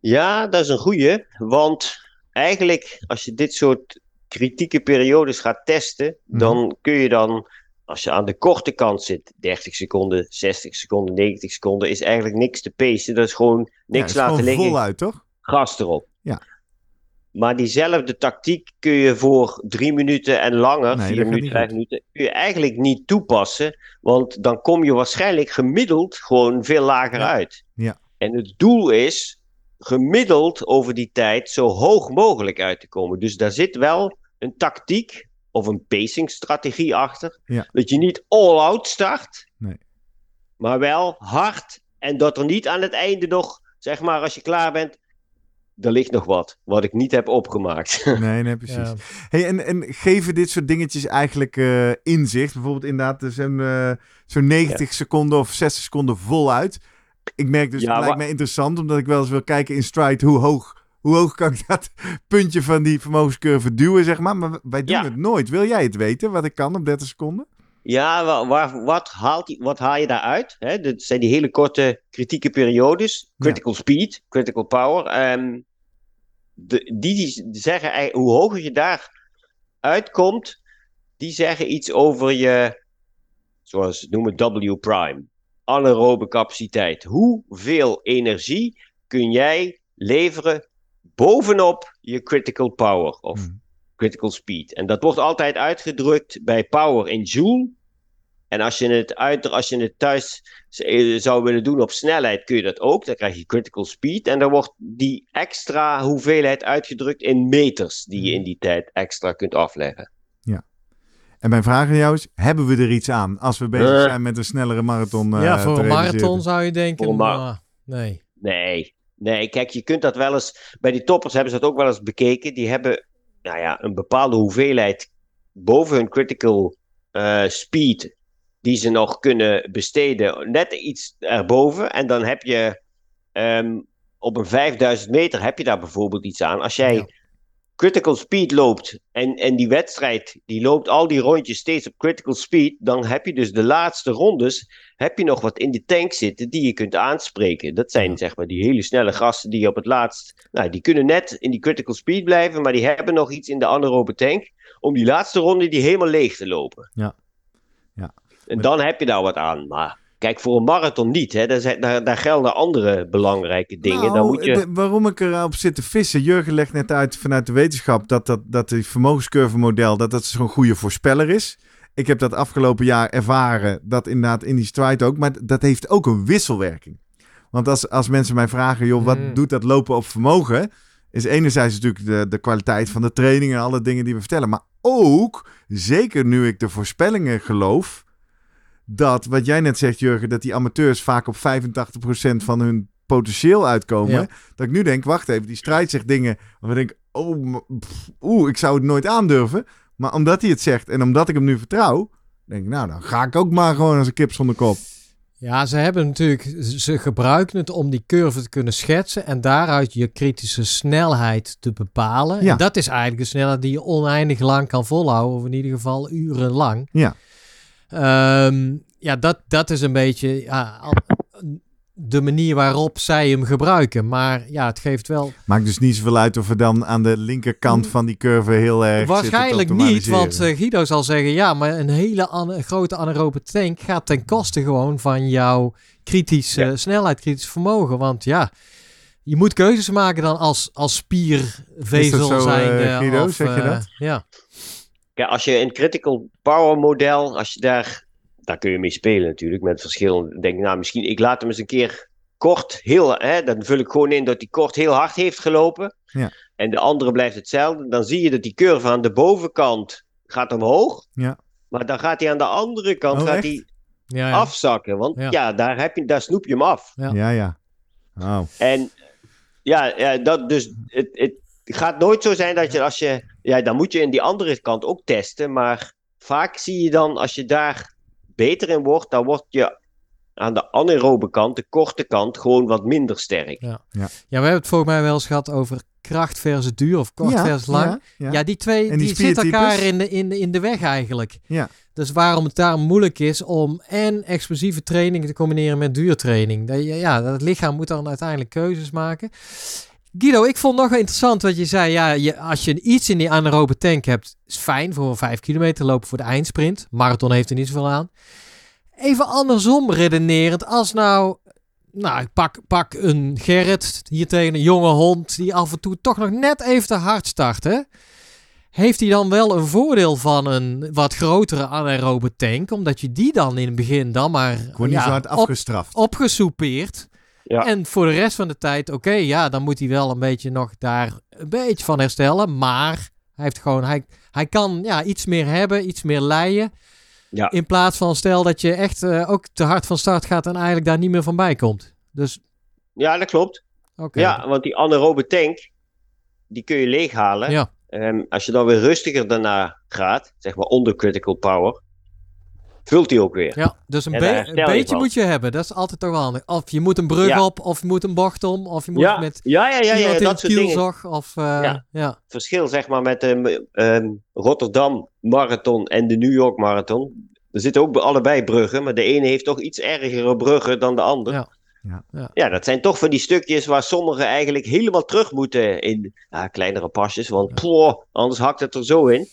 Ja, dat is een goeie. Want eigenlijk, als je dit soort kritieke periodes gaat testen, Mhm. dan kun je dan, als je aan de korte kant zit, 30 seconden, 60 seconden, 90 seconden, is eigenlijk niks te pacen. Dat is gewoon Ja, niks is laten gewoon liggen, voluit, toch? gas erop. Ja. Maar diezelfde tactiek kun je voor drie minuten en langer, Nee, vier minuten, vijf minuten, kun je eigenlijk niet toepassen. Want dan kom je waarschijnlijk gemiddeld gewoon veel lager Ja. uit. Ja. En het doel is gemiddeld over die tijd zo hoog mogelijk uit te komen. Dus daar zit wel een tactiek of een pacingstrategie achter. Ja. Dat je niet all-out start, Nee. maar wel hard. En dat er niet aan het einde nog, zeg maar, als je klaar bent, er ligt nog wat, wat ik niet heb opgemaakt. (laughs) Nee, nee, precies. Ja. Hey, en, en geven dit soort dingetjes eigenlijk eh, inzicht? Bijvoorbeeld inderdaad dus eh, zo'n 90 seconden of 60 seconden voluit. Ik merk dus, Ja, het lijkt maar- me interessant, omdat ik wel eens wil kijken in stride hoe hoog, hoe hoog kan ik dat (laughs) puntje van die vermogenscurve duwen, zeg maar. Maar wij doen Ja. het nooit. Wil jij het weten, wat ik kan op 30 seconden? Ja, waar, wat, haalt die, wat haal je daaruit? Hè? Dat zijn die hele korte kritieke periodes. Critical speed, critical power. Ehm, de, die, die zeggen hoe hoger je daar uitkomt, die zeggen iets over je, zoals ze noemen, W prime. Anaerobe capaciteit. Hoeveel energie kun jij leveren bovenop je critical power of Hmm. Critical speed. En dat wordt altijd uitgedrukt bij power in joule. En als je het, uit, als je het thuis eh, zou willen doen op snelheid, kun je dat ook. Dan krijg je critical speed. En dan wordt die extra hoeveelheid uitgedrukt in meters, die je in die tijd extra kunt afleggen. En mijn vraag aan jou is, hebben we er iets aan als we bezig Eh. zijn met een snellere marathon eh, ja, voor te een marathon zou je denken, Voor nou, nee. Nee, nee, kijk, je kunt dat wel eens. Bij die toppers hebben ze dat ook wel eens bekeken. Die hebben nou ja, een bepaalde hoeveelheid boven hun critical eh, speed. Die ze nog kunnen besteden. Net iets erboven. En dan heb je ehm, op een 5000 meter heb je daar bijvoorbeeld iets aan. Als jij. Critical speed loopt. En, en die wedstrijd die loopt al die rondjes steeds op critical speed. Dan heb je dus de laatste rondes heb je nog wat in de tank zitten die je kunt aanspreken. Dat zijn zeg maar die hele snelle gasten die op het laatst, nou die kunnen net in die critical speed blijven, maar die hebben nog iets in de anaerobe tank om die laatste ronde die helemaal leeg te lopen. Ja. Ja. En dan heb je daar wat aan, maar kijk voor een marathon niet, hè. Daar, zijn, daar, daar gelden andere belangrijke dingen. Nou, dan moet je... de- waarom ik erop zit te vissen. Jurgen legt net uit vanuit de wetenschap dat, dat, dat die vermogenscurve model dat dat zo'n goede voorspeller is. Ik heb dat afgelopen jaar ervaren, dat inderdaad in die stride ook. Maar dat heeft ook een wisselwerking. Want als, als mensen mij vragen, joh, wat Hmm. doet dat lopen op vermogen? Is enerzijds natuurlijk de, de kwaliteit van de training en alle dingen die we vertellen. Maar ook, zeker nu ik de voorspellingen geloof, dat wat jij net zegt, Jurgen, dat die amateurs vaak op 85% van hun potentieel uitkomen. Ja. Dat ik nu denk, wacht even, die strijd zegt dingen waarvan ik denk, oh, pff, oeh, ik zou het nooit aandurven. Maar omdat hij het zegt en omdat ik hem nu vertrouw, denk ik, nou, dan ga ik ook maar gewoon als een kip zonder kop. Ja, ze hebben natuurlijk, ze gebruiken het om die curve te kunnen schetsen en daaruit je kritische snelheid te bepalen. Ja. En dat is eigenlijk de snelheid die je oneindig lang kan volhouden, of in ieder geval urenlang. Ja. Ehm, ja, dat, dat is een beetje, ja, de manier waarop zij hem gebruiken. Maar ja, het geeft wel... Maakt dus niet zoveel uit of we dan aan de linkerkant van die curve heel erg Waarschijnlijk niet, want eh, Guido zal zeggen... ja, maar een hele an- grote anaerobe tank gaat ten koste gewoon van jouw kritisch, Ja. snelheid, kritisch vermogen. Want ja, je moet keuzes maken dan als, als spiervezel zo, zijn. eh, Guido? of, Zeg je eh, dat? Ja. Kijk, als je een critical power model, als je daar, daar kun je mee spelen natuurlijk, met verschillende. Denk nou, misschien, ik laat hem eens een keer kort, heel, hè, dan vul ik gewoon in dat hij kort heel hard heeft gelopen. Ja. En de andere blijft hetzelfde. Dan zie je dat die curve aan de bovenkant gaat omhoog. Ja. Maar dan gaat hij aan de andere kant Oh, gaat hij Ja, ja. afzakken. Want Ja. daar, heb je, daar snoep je hem af. Ja. Ja, ja. Oh. En ja, ja dat, dus het, het gaat nooit zo zijn dat je als je. Ja, dan moet je in die andere kant ook testen. Maar vaak zie je dan, als je daar beter in wordt, dan word je aan de anaerobe kant, de korte kant, gewoon wat minder sterk. Ja. Ja, we hebben het volgens mij wel eens gehad over kracht versus duur of kort ja, versus lang. Ja, ja. Ja, die twee En die die, zitten elkaar in de, in, de, in de weg eigenlijk. Ja. Dus waarom het daarom moeilijk is om en explosieve training te combineren met duurtraining. Dat, je- ja, dat lichaam moet dan uiteindelijk keuzes maken. Guido, ik vond nog wel interessant wat je zei. Ja, je, als je iets in die anaerobe tank hebt, is fijn voor een 5 kilometer lopen voor de eindsprint. Marathon heeft er niet zoveel aan. Even andersom redenerend. Als nou, nou ik pak, pak een Gerrit hier tegen een jonge hond die af en toe toch nog net even te hard start. Hè? Heeft hij dan wel een voordeel van een wat grotere anaerobe tank? Omdat je die dan in het begin dan maar Ik word niet ja, zo hard op- afgestraft. opgesoupeerd. Ja. En voor de rest van de tijd, oké, ja, dan moet hij wel een beetje nog daar een beetje van herstellen. Maar hij heeft gewoon, hij, hij kan ja, iets meer hebben, iets meer leien. Ja. In plaats van stel dat je echt eh, ook te hard van start gaat en eigenlijk daar niet meer van bij komt. Dus Ja, dat klopt. oké. Ja, want die anaerobe tank, die kun je leeghalen. Ja. Ehm, als je dan weer rustiger daarna gaat, zeg maar onder critical power, vult die ook weer. Ja, dus een, be- beetje van. moet je hebben. Dat is altijd toch wel handig. Of je moet een brug Ja. op, of je moet een bocht om, of je moet Ja, met ja, ja, ja, ja, iemand in dat het soort dingen. kielzog. Of, eh, Ja. ja. verschil zeg maar met de ehm, Rotterdam Marathon en de New York Marathon. Er zitten ook bij allebei bruggen, maar de ene heeft toch iets ergere bruggen dan de ander. Ja. Ja. Ja. Dat zijn toch van die stukjes waar sommigen eigenlijk helemaal terug moeten in ja, kleinere pasjes. Want ploh, anders hakt het er zo in.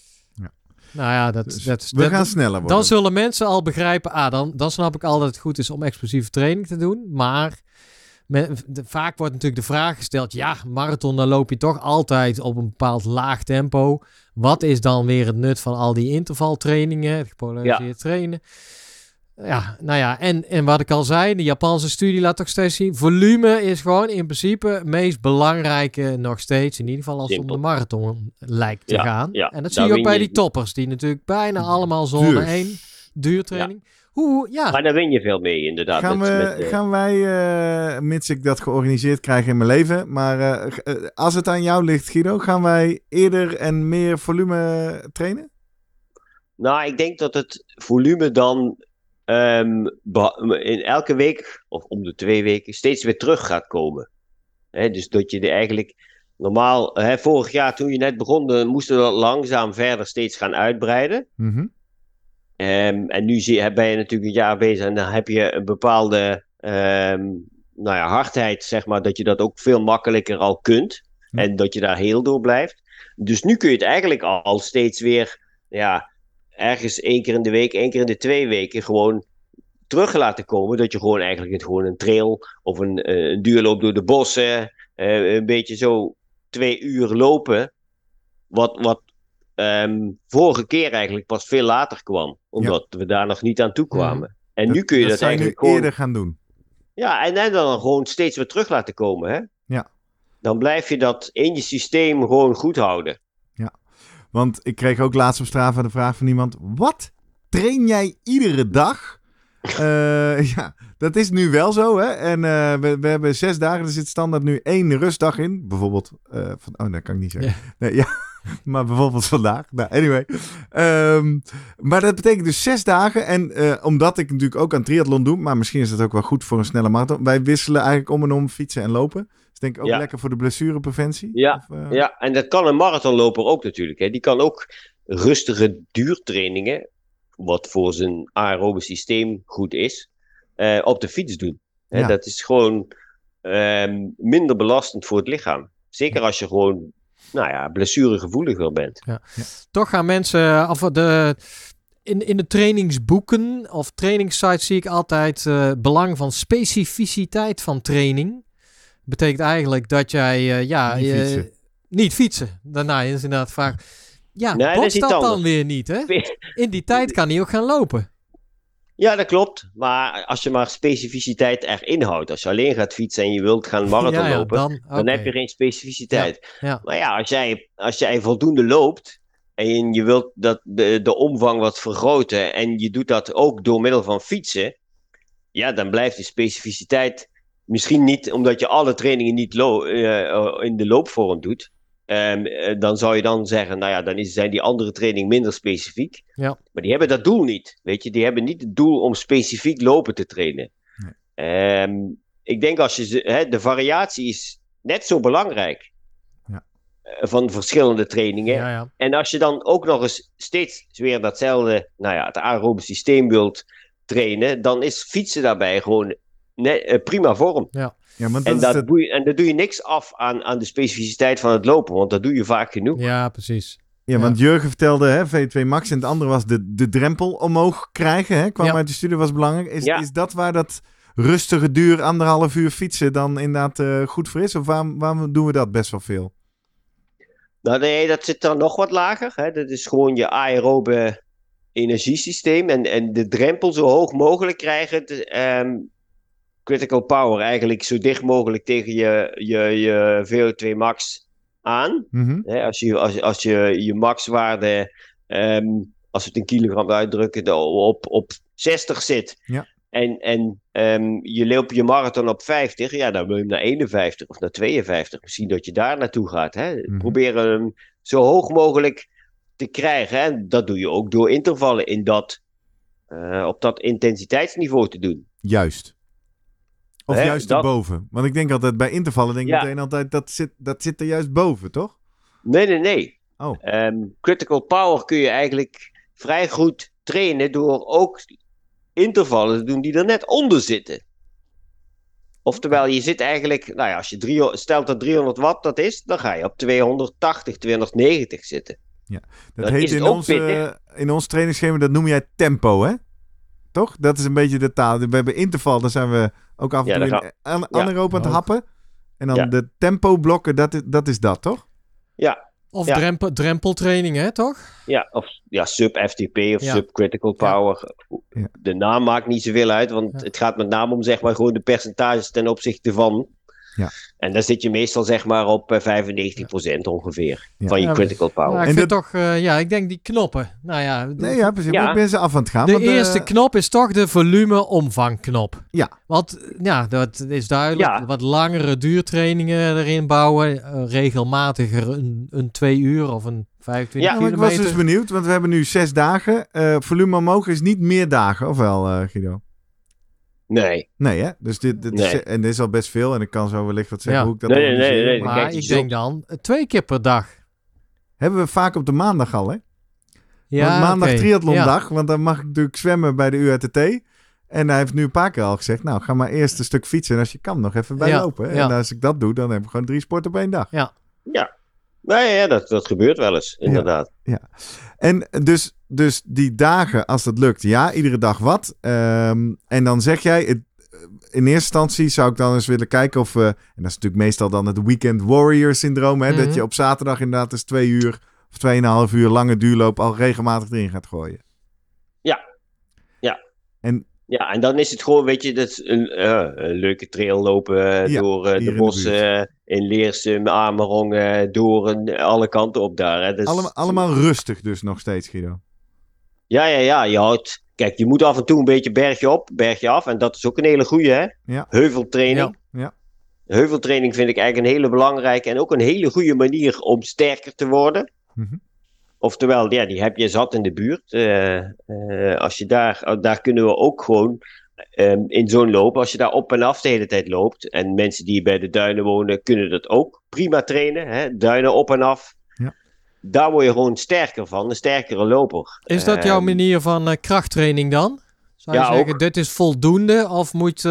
Nou ja, dat, Dus dat, we dat- gaan sneller worden. Dan zullen mensen al begrijpen, ah, dan, dan snap ik al dat het goed is om explosieve training te doen. Maar men- de- vaak wordt natuurlijk de vraag gesteld, ja, marathon, dan loop je toch altijd op een bepaald laag tempo. Wat is dan weer het nut van al die intervaltrainingen, het gepolariseerd trainen? Ja, nou ja, en, en wat ik al zei, de Japanse studie laat toch steeds zien, volume is gewoon in principe het meest belangrijke nog steeds, in ieder geval als het om de marathon lijkt te Ja, gaan. ja, en dat zie je ook bij je- die toppers, die natuurlijk bijna allemaal zone Duur. 1, duurtraining. Hoe, ja, Maar daar win je veel mee inderdaad. Gaan, met- we, met, eh, gaan wij, eh, mits ik dat georganiseerd krijg in mijn leven, maar eh, eh, als het aan jou ligt, Guido, gaan wij eerder en meer volume trainen? Nou, ik denk dat het volume dan ehm, in elke week of om de twee weken steeds weer terug gaat komen. Dus dat je er eigenlijk normaal, vorig jaar toen je net begon, moesten we dat langzaam verder steeds gaan uitbreiden. Mhm. Ehm, en nu zie, ben je natuurlijk een jaar bezig en dan heb je een bepaalde ehm, nou ja, hardheid, zeg maar, dat je dat ook veel makkelijker al kunt. Ja. En dat je daar heel door blijft. Dus nu kun je het eigenlijk al, al steeds weer, ja, ergens één keer in de week, één keer in de twee weken gewoon terug laten komen. Dat je gewoon eigenlijk gewoon een trail of een, eh, een duurloop door de bossen, eh, een beetje zo twee uur lopen. Wat, wat ehm, vorige keer eigenlijk pas veel later kwam. Omdat we daar nog niet aan toe kwamen. En nu kun je dat, nu eigenlijk gewoon... eerder gaan doen. Ja, en, en dan gewoon steeds weer terug laten komen, hè? Ja. Dan blijf je dat in je systeem gewoon goed houden. Want ik kreeg ook laatst op Strava de vraag van iemand: wat train jij iedere dag? (laughs) Eh, ja, dat is nu wel zo, hè? En eh, we, we hebben zes dagen, er zit standaard nu één rustdag in. Bijvoorbeeld, eh, van, oh, dat kan ik niet zeggen. Nee, ja, (laughs) maar bijvoorbeeld vandaag. Nou, anyway. Ehm, maar dat betekent dus zes dagen. En omdat ik natuurlijk ook aan triathlon doe, maar misschien is dat ook wel goed voor een snelle marathon. Wij wisselen eigenlijk om en om fietsen en lopen. Denk ik ook Ja. lekker voor de blessurepreventie. Ja, Of, eh, Ja, en dat kan een marathonloper ook natuurlijk. Hè. Die kan ook rustige duurtrainingen, wat voor zijn aerobe systeem goed is, eh, op de fiets doen. Hè, Ja. Dat is gewoon ehm, minder belastend voor het lichaam. Zeker als je gewoon, nou ja, blessuregevoeliger bent. Toch gaan mensen, of de, in, in de trainingsboeken of trainingssites zie ik altijd eh, belang van specificiteit van training. Betekent eigenlijk dat jij, eh, ja, Niet je- fietsen. niet fietsen. Daarna is inderdaad vaak, ja, Nee, dat dan anders. weer niet, hè? In die tijd kan hij ook gaan lopen. Ja, dat klopt. Maar als je maar specificiteit erin houdt. Als je alleen gaat fietsen en je wilt gaan (laughs) marathon ja, ja, lopen, dan, heb je geen specificiteit. Ja. Maar ja, als jij, als jij voldoende loopt en je wilt dat de, de omvang wat vergroten en je doet dat ook door middel van fietsen, ja, dan blijft die specificiteit misschien niet omdat je alle trainingen niet lo- eh, in de loopvorm doet. Ehm, eh, dan zou je dan zeggen, nou ja, dan is, zijn die andere trainingen minder specifiek. Ja. Maar die hebben dat doel niet. Weet je, die hebben niet het doel om specifiek lopen te trainen. Ehm, ik denk als je de variatie is net zo belangrijk Ja. eh, van verschillende trainingen. Ja, ja. En als je dan ook nog eens steeds weer datzelfde, nou ja, het aerobe systeem wilt trainen, dan is fietsen daarbij gewoon net, eh, prima vorm. Ja, want dat En dat het- doe je, en daar doe je niks af aan, aan de specificiteit van het lopen, want dat doe je vaak genoeg. ja, precies. Ja, want Jurgen vertelde, hè, V2 Max en het andere was de, de drempel omhoog krijgen. Hè, kwam Ja. uit de studie, was belangrijk. Is, Ja. is dat waar dat rustige duur, anderhalf uur fietsen dan inderdaad eh, goed voor is? Of waarom, waarom doen we dat best wel veel? Nou, nee, dat zit dan nog wat lager. Hè. Dat is gewoon je aerobe energiesysteem. En, en de drempel zo hoog mogelijk krijgen. de, ehm, critical power eigenlijk zo dicht mogelijk tegen je, je, je VO2 max aan. Hè, als, je, als, als je je maxwaarde, ehm, als we het in kilogram uitdrukken, op, op 60 zit. Ja. En, en ehm, je loopt je marathon op 50, ja, dan wil je hem naar 51 of naar 52. Misschien dat je daar naartoe gaat. Hè? Mhm. Probeer hem zo hoog mogelijk te krijgen. hè. En dat doe je ook door intervallen in dat, eh, op dat intensiteitsniveau te doen. Juist. Of Hè, juist dat- erboven. Want ik denk altijd bij intervallen, denk ik Ja. meteen altijd, dat zit, dat zit er juist boven, toch? Nee, nee, nee. Oh. Ehm, critical power kun je eigenlijk vrij goed trainen door ook intervallen te doen die er net onder zitten. Oftewel, je zit eigenlijk, nou ja, als je drie, stelt dat 300 watt dat is, dan ga je op 280, 290 zitten. Dat Dan heet in ons, in ons trainingsschema, dat noem jij tempo, hè? Toch? Dat is een beetje de taal. We hebben interval, dan zijn we ook af en Ja, toe dan in ga- an- anaeroop aan het happen. En dan Ja. de tempo blokken, dat is, dat is dat, toch? Ja, Of Ja. drempel, drempeltraining, hè, toch? ja of ja, sub-FTP of Ja. sub-critical power. Ja. De naam maakt niet zoveel uit, want Ja. het gaat met name om zeg maar gewoon de percentages ten opzichte van. Ja. En dan zit je meestal zeg maar op eh, 95% ongeveer Ja. van je Ja, critical power. Nou, ik vind toch, eh, ja, ik denk die knoppen. Nou ja, de, Nee, ja, precies. Ja. Ik ben ze af aan het gaan. de want, eh, eerste knop is toch de volume-omvangknop. Ja. Want ja, dat is duidelijk. Ja. Wat langere duurtrainingen erin bouwen. eh, regelmatiger een, een twee uur of een 25 Ja, Ja, maar ik was dus benieuwd, want we hebben nu zes dagen. Eh, volume omhoog is niet meer dagen, of wel, eh, Guido? Nee, Nee, hè? Dus dit, dit Nee. is, en dit is al best veel. En ik kan zo wellicht wat zeggen Ja. hoe ik dat Nee, nee, organiseer, nee, nee, maar maar kijk, ik denk dan eh, twee keer per dag. Hebben we vaak op de maandag al, hè? Ja, want maandag oké. triathlondag, want dan mag ik natuurlijk zwemmen bij de UATT. En hij heeft nu een paar keer al gezegd, nou, ga maar eerst een stuk fietsen. En als je kan, nog even bij Ja, lopen. ja. En als ik dat doe, dan heb ik gewoon drie sporten op één dag. ja. Nee, ja, dat, dat gebeurt wel eens, inderdaad. En dus, dus die dagen, als dat lukt, ja, iedere dag wat. Ehm, en dan zeg jij, het, in eerste instantie zou ik dan eens willen kijken of we... En dat is natuurlijk meestal dan het weekend warrior syndroom, hè. Mhm. Dat je op zaterdag inderdaad eens twee uur of tweeënhalf uur lange duurloop al regelmatig erin gaat gooien. Ja, en dan is het gewoon, weet je, dat is een, eh, een leuke trail lopen eh, Ja, door eh, in de bossen eh, in Leersum, Amerongen, Doorn, alle kanten op daar. Hè. Dus, Allemaal, allemaal rustig dus nog steeds, Guido. Ja, ja, ja, je houdt... Kijk, je moet af en toe een beetje bergje op, bergje af. En dat is ook een hele goeie, hè? Ja. Heuveltraining. Ja. Heuveltraining vind ik eigenlijk een hele belangrijke en ook een hele goede manier om sterker te worden. Mhm. Oftewel, ja, die heb je zat in de buurt. Eh, eh, als je daar, oh, daar kunnen we ook gewoon ehm, in zo'n loop, als je daar op en af de hele tijd loopt. En mensen die bij de duinen wonen, kunnen dat ook prima trainen. Hè? Duinen op en af. Ja. Daar word je gewoon sterker van, een sterkere loper. Is dat jouw Ehm, manier van eh, krachttraining dan? Zou je zeggen, ook. dit is voldoende? Of moet,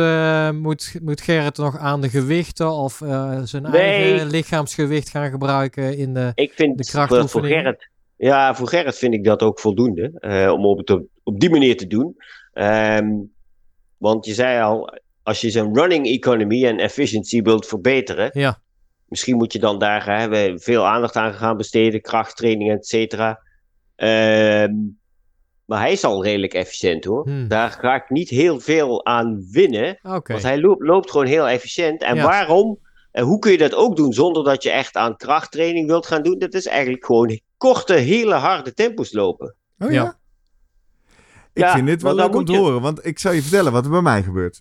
moet, moet Gerrit nog aan de gewichten of zijn Nee. eigen lichaamsgewicht gaan gebruiken in de... Ik vind De voor, voor. Gerrit. Ja, voor Gerrit vind ik dat ook voldoende. eh, om op, het op, op die manier te doen. Ehm, want je zei al, als je zijn running economy en efficiency wilt verbeteren. Ja. Misschien moet je dan daar hè, veel aandacht aan gaan besteden. Krachttraining, et cetera. Ehm, maar hij is al redelijk efficiënt hoor. Hmm. Daar ga ik niet heel veel aan winnen. Want hij loopt, loopt gewoon heel efficiënt. En Ja. waarom? En hoe kun je dat ook doen zonder dat je echt aan krachttraining wilt gaan doen? Dat is eigenlijk gewoon korte, hele harde tempo's lopen. Oh Ja. ja? Ik Ja, vind dit wel leuk om te je- horen, want ik zal je vertellen wat er bij mij gebeurt.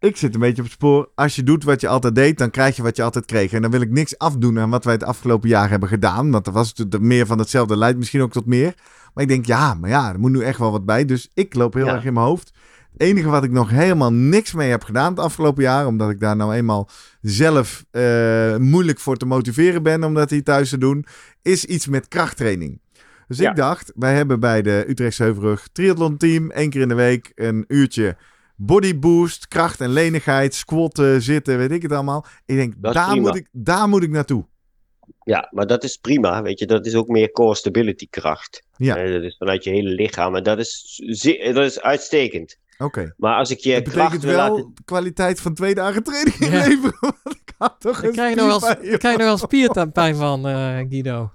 Ik zit een beetje op het spoor. Als je doet wat je altijd deed, dan krijg je wat je altijd kreeg. En dan wil ik niks afdoen aan wat wij het afgelopen jaar hebben gedaan. Want er was natuurlijk meer van hetzelfde, leidt misschien ook tot meer. Maar ik denk, ja, maar ja, er moet nu echt wel wat bij. Dus ik loop heel Ja. erg in mijn hoofd. Het enige wat ik nog helemaal niks mee heb gedaan het afgelopen jaar, omdat ik daar nou eenmaal zelf eh, moeilijk voor te motiveren ben om dat hier thuis te doen, is iets met krachttraining. Dus Ja. ik dacht, wij hebben bij de Utrechtse Heuvelrug triathlon team één keer in de week een uurtje body boost, kracht en lenigheid, squatten, zitten, weet ik het allemaal. Ik denk, daar prima. moet, ik, daar moet ik naartoe. Ja, maar dat is prima. Weet je, dat is ook meer core stability kracht. Ja. Eh, dat is vanuit je hele lichaam. En dat is, dat is uitstekend. Oké. Maar als ik je Dat kracht betekent wil wel laten... kwaliteit van twee dagen training Ja. (laughs) Want ik had toch Daar een krijg je nog wel, spierpijn, daar krijg je nog wel spierpijn van, eh, Guido.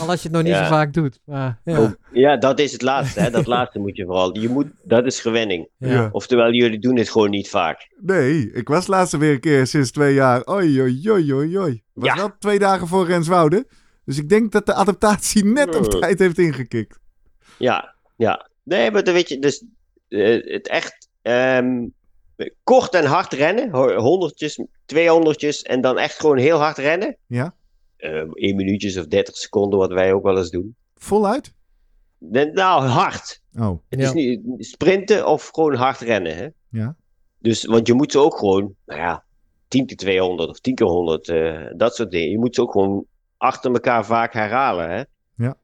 Al als je het nog niet Ja. zo vaak doet. Maar, ja. Oh, ja, dat is het laatste. Hè? Dat (laughs) laatste moet je vooral. Je moet, dat is gewenning. Ja. Oftewel, jullie doen het gewoon niet vaak. Nee, ik was laatst weer een keer sinds twee jaar. Oei, oei, oei, oei, oei. Was Ja. wel twee dagen voor Renswoude. Dus ik denk dat de adaptatie net op Hmm. tijd heeft ingekikt. Ja, ja. Nee, maar dan weet je, dus het echt ehm, kort en hard rennen, ho- honderdjes, tweehonderdjes en dan echt gewoon heel hard rennen. Ja. Eh, één minuutjes of 30 seconden, wat wij ook wel eens doen. Voluit? Nee, Nou, hard. Oh, Het Ja. is niet sprinten of gewoon hard rennen. Hè? ja. Dus, want je moet ze ook gewoon, nou ja, 10 keer 200 of 10 keer 100, eh, dat soort dingen. Je moet ze ook gewoon achter elkaar vaak herhalen. Hè? Ja.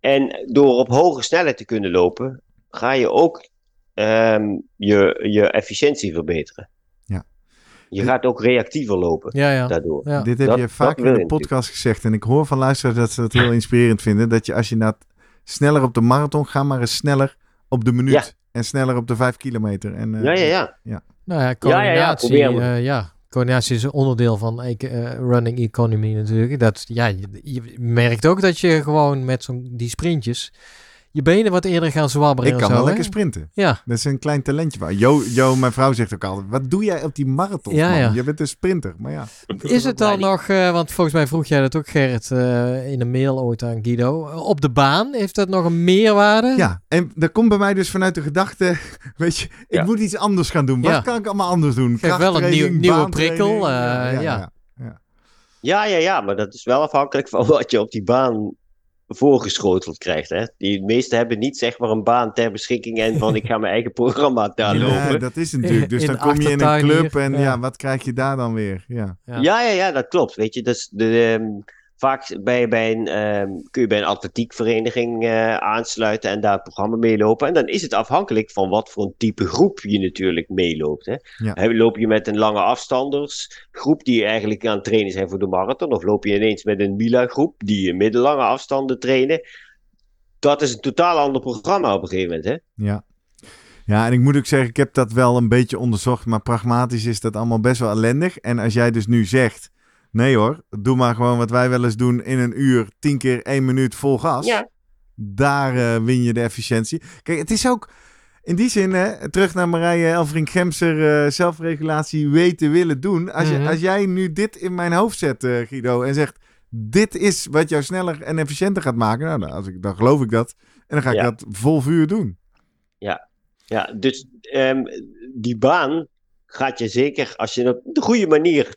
En door op hoge snelheid te kunnen lopen, ga je ook ehm, je, je efficiëntie verbeteren. Ja. Je gaat ook reactiever lopen Ja, ja. daardoor. ja. Dit heb dat- je wil in de podcast gezegd. En ik hoor van luisteraars dat ze dat heel (laughs) inspirerend vinden. Dat je als je naar sneller op de marathon gaat, maar eens sneller op de minuut. Ja. En sneller op de vijf kilometer. En, eh, Ja, ja, ja. Nou ja, ja, coördinatie, probeer maar. eh, ja, coördinatie is een onderdeel van eh, running economy natuurlijk. Dat, ja, je, je merkt ook dat je gewoon met zo'n die sprintjes je benen wat eerder gaan zwabberen Ik kan zo, wel hè? lekker sprinten. Ja, Dat is een klein talentje. van. Jo, jo, mijn vrouw zegt ook altijd, wat doe jij op die marathon? Ja, ja. Je bent een sprinter. Maar ja. is het dan nog, eh, want volgens mij vroeg jij dat ook Gerrit eh, in een mail ooit aan Guido, op de baan, heeft dat nog een meerwaarde? Ja, en dat komt bij mij dus vanuit de gedachte, (laughs) weet je, ik Ja. moet iets anders gaan doen. Wat Ja. kan ik allemaal anders doen? Geef wel een nieuw- nieuwe prikkel, eh, ja. Ja, ja, ja, maar dat is wel afhankelijk van (laughs) wat je op die baan voorgeschoteld krijgt. Hè? Die meesten hebben niet zeg maar een baan ter beschikking en van ik ga mijn eigen programma (laughs) daar Ja, lopen. dat is natuurlijk. Dus In dan de kom je in een club hier, en ja. ja. wat krijg je daar dan weer? Ja. Ja. Ja, ja, ja, dat klopt. Weet je, dus de, ehm, vaak bij, bij een, ehm, kun je bij een atletiekvereniging eh, aansluiten en daar het programma meelopen. En dan is het afhankelijk van wat voor een type groep je natuurlijk meeloopt. Hè. Ja. Hè, Loop je met een lange afstandersgroep die eigenlijk aan het trainen zijn voor de marathon, of loop je ineens met een Mila-groep die middellange afstanden trainen. Dat is een totaal ander programma op een gegeven moment. Hè? Ja. Ja, en ik moet ook zeggen, ik heb dat wel een beetje onderzocht, maar pragmatisch is dat allemaal best wel ellendig. En als jij dus nu zegt, nee hoor, doe maar gewoon wat wij wel eens doen in een uur, tien keer één minuut vol gas. Ja. Daar eh, win je de efficiëntie. Kijk, het is ook in die zin, hè, terug naar Marije Elfrink-Gemser, eh, zelfregulatie weten willen doen. Als, Mhm. je, als jij nu dit in mijn hoofd zet, eh, Guido, en zegt, dit is wat jou sneller en efficiënter gaat maken, nou, dan, als ik, dan geloof ik dat. En dan ga ik Ja. dat vol vuur doen. Ja, dus ehm, die baan gaat je zeker, als je op de goede manier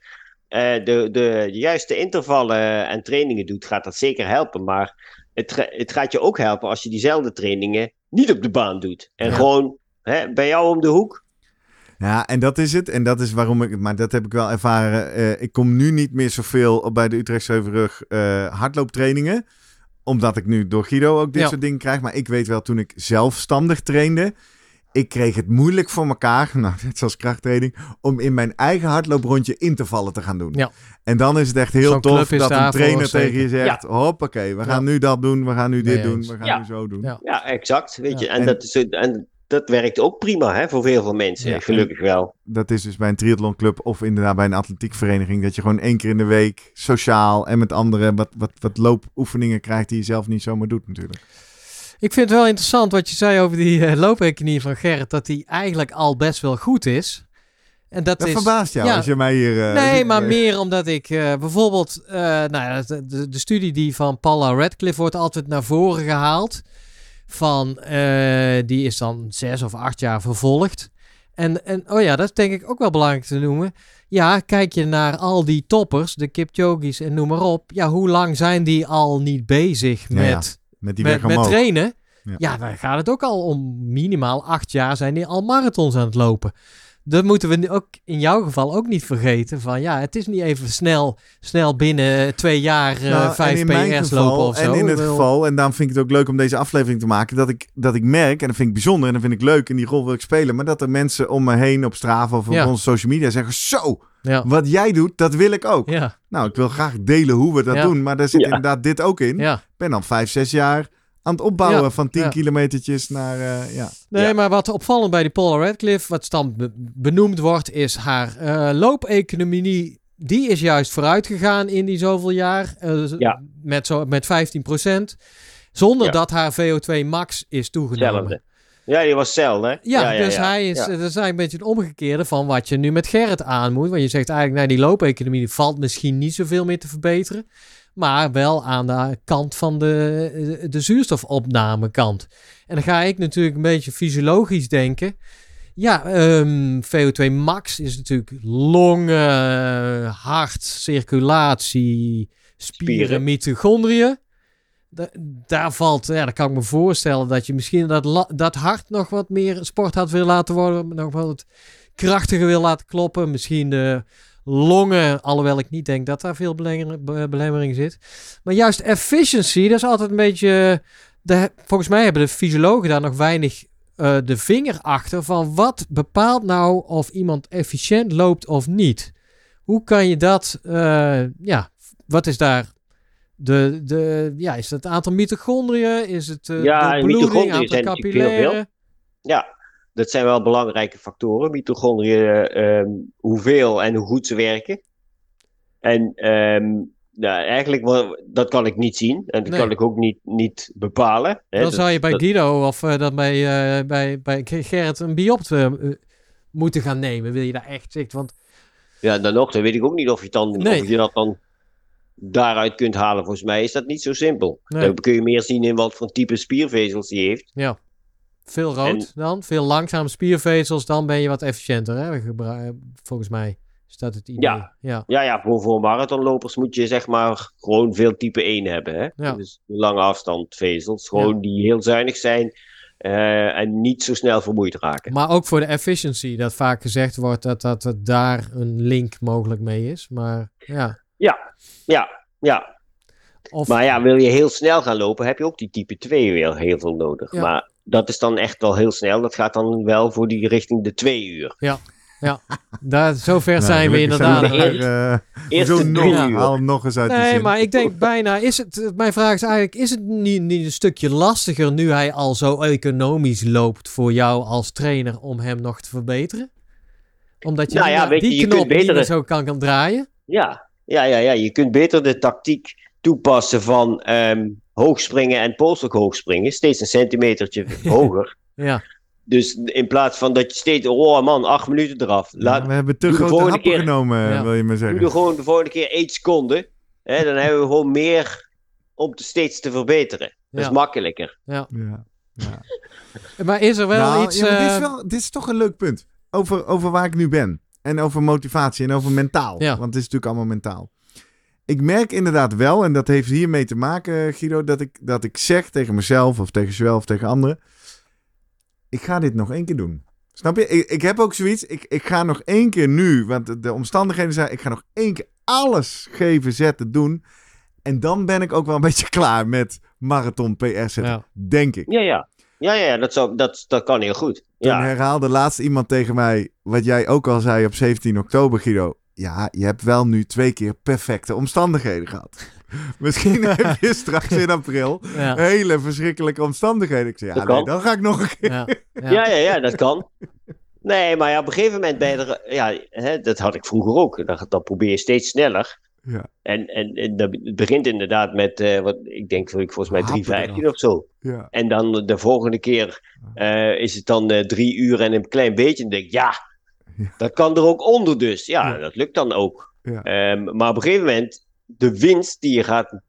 de, de juiste intervallen en trainingen doet, gaat dat zeker helpen. Maar het, het gaat je ook helpen als je diezelfde trainingen niet op de baan doet. En Ja. gewoon hè, bij jou om de hoek. Ja, en dat is het. En dat is waarom ik, maar dat heb ik wel ervaren. Eh, ik kom nu niet meer zoveel bij de Utrecht Heuvelrug eh hardlooptrainingen. Omdat ik nu door Guido ook dit Ja. soort dingen krijg. Maar ik weet wel, toen ik zelfstandig trainde. Ik kreeg het moeilijk voor elkaar, (laughs) nou, net zoals krachttraining, om in mijn eigen hardlooprondje intervallen te gaan doen. Ja. En dan is het echt heel Zo'n tof dat een trainer tegen je zegt, hoppakee, we gaan nu dat doen, we gaan nu dit doen, we gaan Ja. nu zo doen. Ja. Ja, exact. Weet je. Ja. En, En- Dat is, en dat werkt ook prima hè, voor veel veel mensen. Ja. Gelukkig wel. Dat is dus bij een triathlonclub of inderdaad bij een atletiekvereniging, dat je gewoon één keer in de week sociaal en met anderen wat, wat, wat loopoefeningen krijgt die je zelf niet zomaar doet natuurlijk. Ik vind het wel interessant wat je zei over die loopeconomie van Gerrit. Dat die eigenlijk al best wel goed is. En dat, Dat is... verbaast jou ja. als je mij hier... eh, Nee, (laughs) maar meer omdat ik eh, bijvoorbeeld, nou ja, de, de, de studie die van Paula Radcliffe wordt altijd naar voren gehaald. Van, die is dan zes of acht jaar vervolgd. En, en oh ja, dat is denk ik ook wel belangrijk te noemen. Ja, kijk je naar al die toppers, de Kipchoge's en noem maar op. Ja, hoe lang zijn die al niet bezig Ja, met, ja, met die met, weg met trainen? Ja. Ja. dan gaat het ook al om minimaal acht jaar zijn die al marathons aan het lopen. Dat moeten we ook in jouw geval ook niet vergeten. Van ja, het is niet even snel, snel binnen twee jaar eh Nou, en 5 in mijn PR's lopen of zo. En in het geval, en daarom vind ik het ook leuk om deze aflevering te maken, dat ik, dat ik merk, en dat vind ik bijzonder en dat vind ik leuk, en die rol wil ik spelen, maar dat er mensen om me heen op Strava of op Ja. onze social media zeggen, zo, Ja, wat jij doet, dat wil ik ook. ja, Nou, ik wil graag delen hoe we dat doen, maar daar zit inderdaad dit ook in. Ik ben al vijf, zes jaar aan het opbouwen Ja. van tien Ja. kilometertjes naar, eh, ja. Nee, Ja. maar wat opvallend bij die Paula Radcliffe, wat dan be- benoemd wordt, is haar eh, loopeconomie. Die is juist vooruit gegaan in die zoveel jaar. eh, Ja. met, zo, met 15%. Zonder Ja. dat haar VO2 max is toegenomen. Ja, die was hetzelfde. hè? Ja, dus ja. hij is, Ja. dat is eigenlijk een beetje het omgekeerde van wat je nu met Gerrit aan moet. Want je zegt eigenlijk, nou, die loopeconomie valt misschien niet zoveel meer te verbeteren. Maar wel aan de kant van de, de zuurstofopname kant. En dan ga ik natuurlijk een beetje fysiologisch denken. Ja, ehm, VO2 max is natuurlijk longen, hart, circulatie, spieren, Spieren. mitochondriën. Da- daar valt, ja, dan kan ik me voorstellen dat je misschien dat, dat hart nog wat meer sport had willen laten worden. Nog wat krachtiger wil laten kloppen. Misschien de longen, alhoewel ik niet denk dat daar veel belemmer- be- belemmering zit. Maar juist efficiency, dat is altijd een beetje... De, volgens mij hebben de fysiologen daar nog weinig eh, de vinger achter van wat bepaalt nou of iemand efficiënt loopt of niet. Hoe kan je dat, eh, ja, wat is daar de, de, ja, is het aantal mitochondriën? Is het eh Ja, de bloeding, aantal capillaire? Ja, dat zijn wel belangrijke factoren. Mitochondriën, ehm, hoeveel en hoe goed ze werken. En nou, eigenlijk, dat kan ik niet zien. En dat Nee. kan ik ook niet, niet bepalen. Hè. Dan Dat- zou je bij dat- Guido of eh, dat bij, eh, bij, bij Gerrit een biopt eh, moeten gaan nemen. Wil je daar echt zegt, want Ja, dan nog, dan weet ik ook niet of je, dan, Nee. of je dat dan daaruit kunt halen. Volgens mij is dat niet zo simpel. Nee. Dan kun je meer zien in wat voor type spiervezels hij heeft. ja, veel rood En- dan, veel langzame spiervezels, dan ben je wat efficiënter. Hè? Gebru- Volgens mij is dat het idee. Ja. ja. Ja, ja, voor, voor marathonlopers moet je zeg maar gewoon veel type 1 hebben. Hè? Ja. Dus lange afstandvezels, gewoon die heel zuinig zijn eh, en niet zo snel vermoeid raken. Maar ook voor de efficiency, dat vaak gezegd wordt dat, dat er daar een link mogelijk mee is. Maar ja, Ja, ja. of Maar ja, wil je heel snel gaan lopen, heb je ook die type 2 weer heel veel nodig. Ja. Maar dat is dan echt wel heel snel. Dat gaat dan wel voor die richting de 2 uur. daar, zover Nou, zijn we inderdaad. zijn we eh, Eerste zo drie nog, uur. haal hem nog eens uit de Nee, maar ik denk (laughs) bijna, is het, mijn vraag is eigenlijk, is het niet, niet een stukje lastiger nu hij al zo economisch loopt voor jou als trainer om hem nog te verbeteren? Omdat je Nou die, ja, weet je, die je knop kunt betere- zo kan, kan draaien. Ja, ja, ja, ja. Je kunt beter de tactiek toepassen van ehm hoog springen en polstok hoog springen. Steeds een centimetertje (laughs) hoger. Ja, Dus in plaats van dat je steeds, oh man, acht minuten eraf. Laat, Ja, we hebben te doe de grote volgende happen keer- genomen, Ja. wil je maar doe zeggen. er gewoon de volgende keer één seconde. Hè, dan hebben we gewoon meer om te steeds te verbeteren. Dat Ja. is makkelijker. Ja, ja. (laughs) maar is er wel nou, iets... ja, maar dit, is eh, wel, dit is toch een leuk punt. Over, over waar ik nu ben. En over motivatie en over mentaal. Ja. Want het is natuurlijk allemaal mentaal. Ik merk inderdaad wel, en dat heeft hiermee te maken, Guido, dat ik, dat ik zeg tegen mezelf of tegen Joël of tegen anderen. Ik ga dit nog één keer doen. Snap je? Ik, ik heb ook zoiets. Ik, ik ga nog één keer nu, want de, de omstandigheden zijn. Ik ga nog één keer alles geven, zetten, doen. En dan ben ik ook wel een (laughs) beetje klaar met marathon PR zetten. Ja. Denk ik. Ja, ja. Ja, ja, dat, zou, dat, dat kan heel goed. Toen Ja, herhaalde laatst iemand tegen mij, wat jij ook al zei op 17 oktober, Guido. Ja, je hebt wel nu twee keer perfecte omstandigheden gehad. (laughs) Misschien (laughs) heb je straks in april Ja. hele verschrikkelijke omstandigheden. Ik zei, ja, Dat nee, kan. dan ga ik nog een keer. Ja. Ja. ja, ja, ja, dat kan. Nee, maar ja, op een gegeven moment ben je er... Ja, hè, dat had ik vroeger ook. Dan, dan probeer je steeds sneller. Ja, En, en, en dat, het begint inderdaad met, eh, wat, ik denk volgens mij Happen 3,15 of zo. ja. En dan de volgende keer eh, is het dan eh, drie uur en een klein beetje. En dan denk ik, ja, Ja. dat kan er ook onder dus. Ja, Ja. dat lukt dan ook. Ja. Ehm, maar op een gegeven moment, de winst die je gaat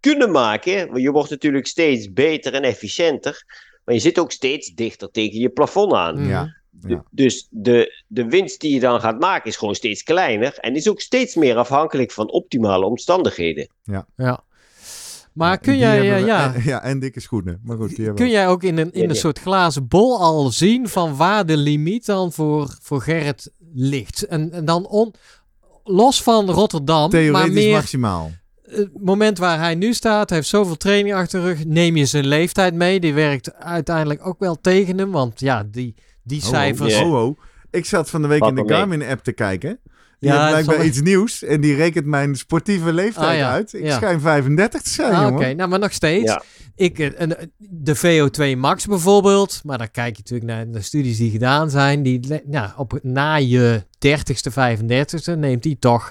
kunnen maken, want je wordt natuurlijk steeds beter en efficiënter. Maar je zit ook steeds dichter tegen je plafond aan. Ja. De- dus de, de winst die je dan gaat maken is gewoon steeds kleiner. En is ook steeds meer afhankelijk van optimale omstandigheden. Ja. Maar kun jij, eh, we- ja, eh, (laughs) ja, en dikke schoenen. Maar goed, die hebben kun jij ook in een, in een soort glazen bol al zien van waar de limiet dan voor, voor Gerrit ligt? En, en dan on, los van Rotterdam, maar Theoretisch meer maximaal. het moment waar hij nu staat, hij heeft zoveel training achter de rug. Neem je zijn leeftijd mee. Die werkt uiteindelijk ook wel tegen hem. Want ja, die, die cijfers. Oh, oh, oh. Ik zat van de week Wat in de? Garmin-app te kijken. Die Ja, heeft dat blijkbaar zal- iets nieuws. En die rekent mijn sportieve leeftijd Ah, ja. uit. Ik Ja. schijn 35 te zijn, Ah, Oké, nou maar nog steeds. Ja. Ik, eh, een- de VO2 max bijvoorbeeld. Maar dan kijk je natuurlijk naar de studies die gedaan zijn. Die, ja, op, na je 30ste, 35ste neemt die toch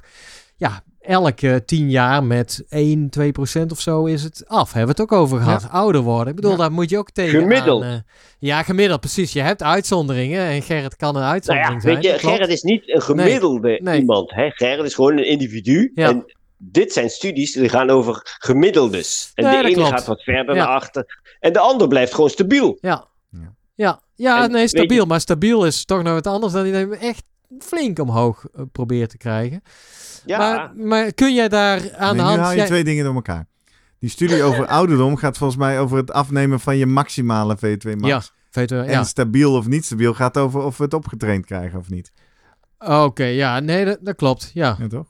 ja, elke 10 jaar met 1, 2 procent of zo is het af. Hebben we het ook over gehad. Ouder worden. Ik bedoel, Ja. daar moet je ook tegen Gemiddeld. aan, eh, ja, gemiddeld, precies. Je hebt uitzonderingen. En Gerrit kan een Nou uitzondering ja, zijn. weet je. Gerrit is niet een gemiddelde Nee. iemand. Hè? Gerrit is gewoon een individu. Ja. En dit zijn studies die gaan over gemiddeldes. En Nee, de ene klopt. gaat wat verder Ja. naar achter. En de ander blijft gewoon stabiel. Ja. Ja. Ja, ja En nee, stabiel. je- Maar stabiel is toch nog wat anders dan die echt flink omhoog eh, probeert te krijgen. Ja, Maar, maar kun jij daar aan Nee, de nu hand... haal je jij- twee dingen door elkaar. Die studie over (laughs) ouderdom gaat volgens mij over het afnemen van je maximale V2 max. Ja, En ja. stabiel of niet stabiel gaat over of we het opgetraind krijgen of niet. Oké, ja, nee, dat, dat klopt. Ja. Ja, toch?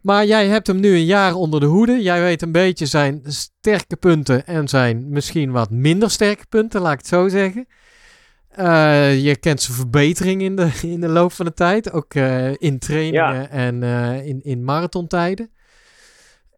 Maar jij hebt hem nu een jaar onder de hoede. Jij weet een beetje zijn sterke punten en zijn misschien wat minder sterke punten, laat ik het zo zeggen. Eh, je kent zijn verbetering in de, (laughs) in de loop van de tijd, ook eh, in trainingen en eh, in, in marathontijden.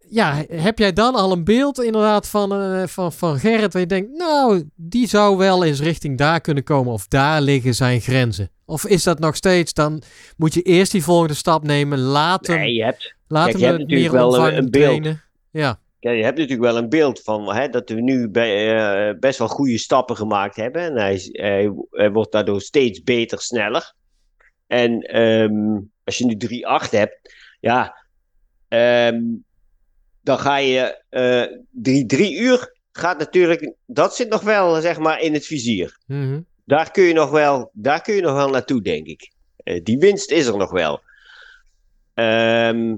Ja, heb jij dan al een beeld inderdaad van, van, van Gerrit waar je denkt, nou, die zou wel eens richting daar kunnen komen of daar liggen zijn grenzen? Of is dat nog steeds, dan moet je eerst die volgende stap nemen, laat hem nee, je hebt, Laten je hebt natuurlijk wel een- beeld. trainen. Ja, kijk, je hebt natuurlijk wel een beeld van hè, dat we nu bij, eh, best wel goede stappen gemaakt hebben. En hij, hij, hij wordt daardoor steeds beter, sneller. En ehm, als je nu 3-8 hebt, ja, ehm, dan ga je eh 3 uur gaat natuurlijk, dat zit nog wel zeg maar in het vizier. mhm. Daar kun je nog wel, daar kun je nog wel naartoe, denk ik. Eh, die winst is er nog wel. Ehm,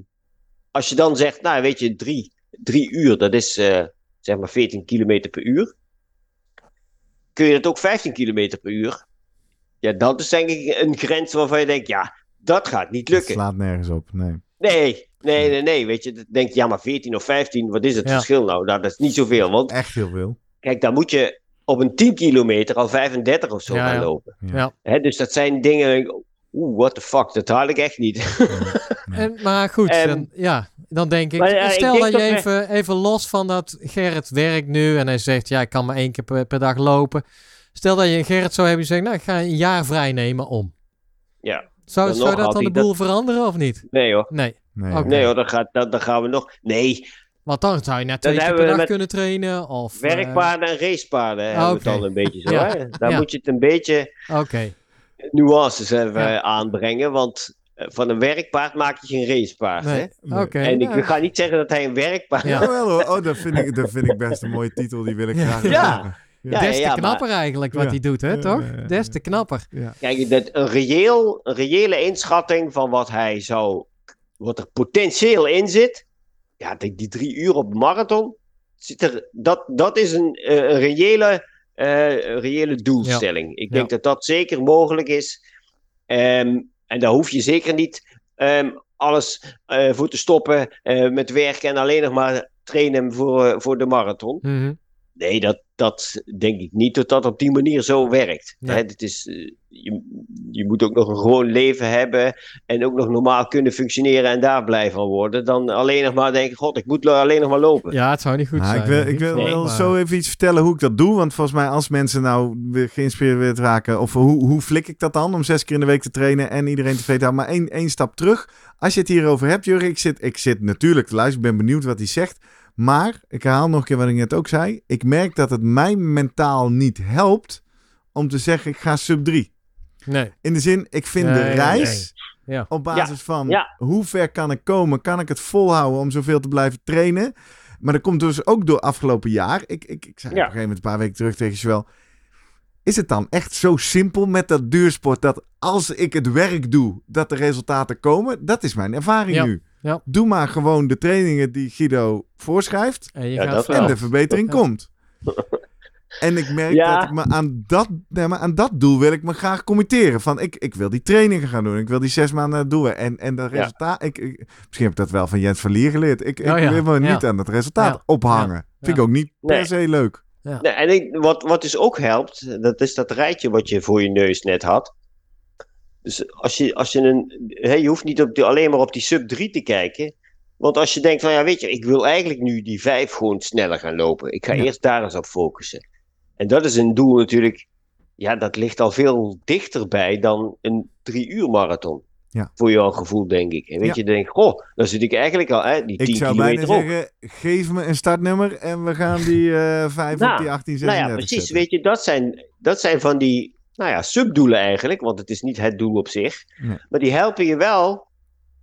als je dan zegt, nou weet je, drie, drie uur, dat is eh, zeg maar 14 kilometer per uur. Kun je dat ook 15 kilometer per uur? Ja, dat is denk ik een grens waarvan je denkt, ja, dat gaat niet Het lukken. slaat nergens op. Nee. Nee, nee, nee, nee. Weet je, dan denk je, ja, maar 14 of 15, wat is het Ja. verschil nou? Nou, dat is niet zoveel. Want Echt heel veel. kijk, dan moet je op een 10 kilometer al 35 of zo Ja, gaan ja. lopen. Ja. Hè, dus dat zijn dingen. Oeh, what the fuck, dat haal ik echt niet. (laughs) En, maar goed, Ehm, dan, ja, dan denk ik, maar, ja, ik stel denk dat je dat even, even los van dat Gerrit werkt nu en hij zegt, ja, ik kan maar één keer per, per dag lopen. Stel dat je een Gerrit zou hebben die zegt, nou, ik ga een jaar vrij nemen om. Ja. Zou, Dan zou nog dat dan de boel veranderen of niet? Nee hoor. Nee, Nee. Nee hoor, dan, gaat, dan, dan gaan we nog. Nee, want dan zou je net twee keer per dag met kunnen trainen. Of, eh, werkpaarden en racepaarden hebben we het dan een beetje zo. Ja. Daar Ja. moet je het een beetje Oké, nuances even Ja. aanbrengen. Want van een werkpaard maak je geen racepaard. nee, Hè? Nee. oké. En ik ga niet zeggen dat hij een werkpaard Ja. Jawel hoor. Oh, dat vind, ik, dat vind ik best een mooie titel. Die wil ik graag Ja. Ja, Des te ja, maar- knapper eigenlijk wat Ja. hij doet, hè, Ja, toch? ja, ja, Des ja. te knapper. Ja. Kijk, dat een, reëel, een reële inschatting van wat hij zou. wat er potentieel in zit. Ja, die, die drie uur op marathon. Zit er, dat, dat is een, eh, een reële, eh, een reële doelstelling. Ik denk dat dat zeker mogelijk is. Ehm, en daar hoef je zeker niet ehm, alles eh, voor te stoppen eh, met werken en alleen nog maar trainen voor, eh, voor de marathon. Mhm. Nee, dat, dat denk ik niet dat dat op die manier zo werkt. Nee. Hè, dit is, eh, je, je moet ook nog een gewoon leven hebben en ook nog normaal kunnen functioneren en daar blij van worden. Dan alleen nog maar denken, god, ik moet alleen nog maar lopen. Ja, het zou niet goed Nou, zijn. ik wil, ik wil Nee, wel maar- zo even iets vertellen hoe ik dat doe. Want volgens mij als mensen nou weer geïnspireerd raken... of hoe, hoe flik ik dat dan om zes keer in de week te trainen... en iedereen tevreden houden. Maar één, één stap terug. Als je het hierover hebt, Jurgen... Ik zit, ik zit natuurlijk te luisteren. Ik ben benieuwd wat hij zegt. Maar, ik herhaal nog een keer wat ik net ook zei. Ik merk dat het mij mentaal niet helpt... om te zeggen, ik ga sub 3. Nee. In de zin, ik vind de reis... nee. Ja. Op basis van Ja. hoe ver kan ik komen? Kan ik het volhouden om zoveel te blijven trainen? Maar dat komt dus ook door afgelopen jaar. Ik, ik, ik zei op een gegeven moment een paar weken terug tegen Joël. Is het dan echt zo simpel met dat duursport dat als ik het werk doe, dat de resultaten komen? Dat is mijn ervaring Ja. nu. Ja. Doe maar gewoon de trainingen die Guido voorschrijft En je Ja, gaat dat vanaf. en de verbetering Ja. komt. (laughs) En ik merk Ja. dat ik me aan dat, nee, maar aan dat doel wil ik me graag committeren. Van ik, ik wil die trainingen gaan doen. Ik wil die zes maanden doen. En, en dat Ja. resultaat. Ik, ik- misschien heb ik dat wel van Jens Verlier geleerd. Ik, ik Oh ja, wil me ja. niet aan het resultaat Ja. ophangen. Ja. Vind ik ook niet per Nee. se leuk. Nee, en ik, wat, wat dus ook helpt, dat is dat rijtje wat je voor je neus net had. Dus als je, als je een. Hè, je hoeft niet op alleen maar op die sub 3 te kijken. Want als je denkt van ja, weet je, ik wil eigenlijk nu die 5 gewoon sneller gaan lopen. Ik ga Ja. eerst daar eens op focussen. En dat is een doel natuurlijk. Ja, dat ligt al veel dichterbij dan een drie uur marathon. Ja. Voor jouw gevoel, denk ik. En weet Ja. je, dan denk ik, goh, dan zit ik eigenlijk al, hè, die 10 Ik zou bijna op. zeggen, geef me een startnummer en we gaan die eh 5 Nou, op die 18, Nou 36 ja, precies. zetten. Weet je, dat zijn, dat zijn van die nou ja, subdoelen eigenlijk, want het is niet het doel op zich. Nee. Maar die helpen je wel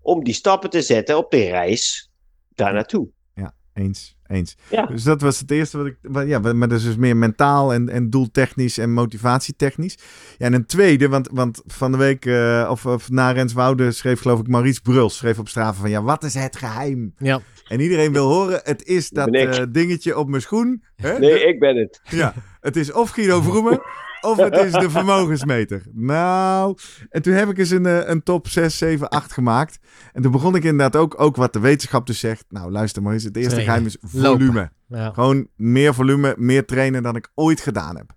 om die stappen te zetten op de reis daar naartoe. Eens, eens. Ja. Dus dat was het eerste wat ik. wat- Ja, maar dat is dus meer mentaal en, en doeltechnisch en motivatietechnisch. Ja, en een tweede, want, want van de week, eh, of, of na Renswoude schreef geloof ik Maurice Bruls, schreef op Strava van ja, wat is het geheim? Ja. En iedereen wil horen, het is dat eh, dingetje op mijn schoen. Hè? Nee, ik ben het. Ja, het is of Guido Vroemen (laughs) of het is de vermogensmeter. Nou, en toen heb ik eens een, eh, een top 6, 7, 8 gemaakt. En toen begon ik inderdaad ook, ook wat de wetenschap dus zegt. Nou, luister maar eens, het eerste Trainen. geheim is volume. Ja. Gewoon meer volume, meer trainen dan ik ooit gedaan heb.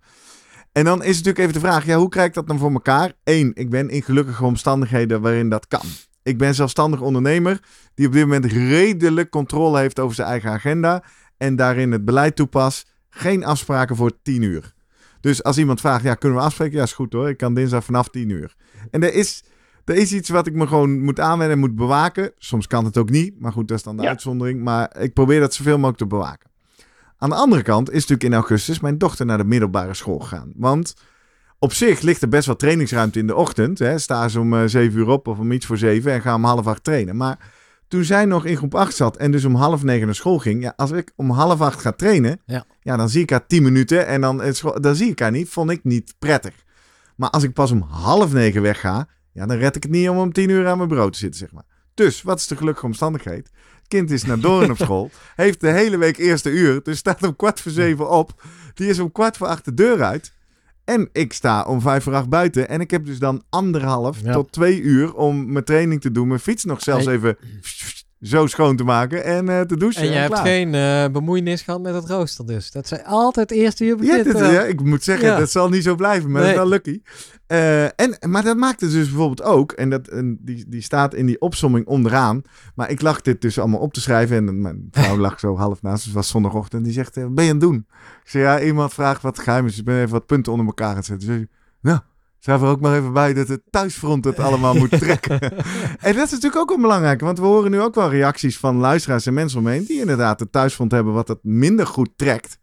En dan is natuurlijk even de vraag, ja, hoe krijg ik dat dan voor elkaar? Eén, ik ben in gelukkige omstandigheden waarin dat kan. Ik ben zelfstandig ondernemer die op dit moment redelijk controle heeft over zijn eigen agenda en daarin het beleid toepast. Geen afspraken voor 10 uur. Dus als iemand vraagt, ja, kunnen we afspreken? Ja, is goed hoor. Ik kan dinsdag vanaf 10 uur. En er is, er is iets wat ik me gewoon moet aanwennen en moet bewaken. Soms kan het ook niet, maar goed, dat is dan de Ja. uitzondering. Maar ik probeer dat zoveel mogelijk te bewaken. Aan de andere kant is natuurlijk in augustus mijn dochter naar de middelbare school gegaan. Want op zich ligt er best wel trainingsruimte in de ochtend. Hè. Sta ze om eh, 7 uur op of om iets voor 7 en ga om half acht trainen. Maar toen zij nog in groep 8 zat en dus om half negen naar school ging. Ja, als ik om half acht ga trainen, Ja. ja, dan zie ik haar 10 minuten en dan, dan zie ik haar niet. Vond ik niet prettig. Maar als ik pas om half negen wegga, ja, dan red ik het niet om om 10 uur aan mijn bureau te zitten, zeg maar. Dus, wat is de gelukkige omstandigheid? Het kind is naar Doorn op school, (laughs) heeft de hele week eerste uur, dus staat om kwart voor zeven op. Die is om kwart voor acht de deur uit. En ik sta om vijf voor acht buiten. En ik heb dus dan anderhalf Ja. tot twee uur om mijn training te doen. Mijn fiets nog zelfs En- even zo schoon te maken en eh, te douchen. En je hebt klaar. geen eh, bemoeienis gehad met het rooster dus. Dat zij altijd eerst Ja, begint. dit, wel. ja, ik moet zeggen, Ja. dat zal niet zo blijven, maar dat is Nee. wel lucky. Eh, en, maar dat maakt het dus bijvoorbeeld ook, en, dat, en die, die staat in die opsomming onderaan, maar ik lag dit dus allemaal op te schrijven en mijn vrouw lag zo half naast, dus het was zondagochtend, die zegt, eh, wat ben je aan het doen? Ik zei, ja, iemand vraagt wat geheim is, dus ik ben even wat punten onder elkaar aan het zetten. Dus, nou, schrijf er ook maar even bij dat het thuisfront het allemaal moet (laughs) trekken. en dat is natuurlijk ook wel belangrijk, want we horen nu ook wel reacties van luisteraars en mensen omheen die inderdaad het thuisfront hebben wat het minder goed trekt.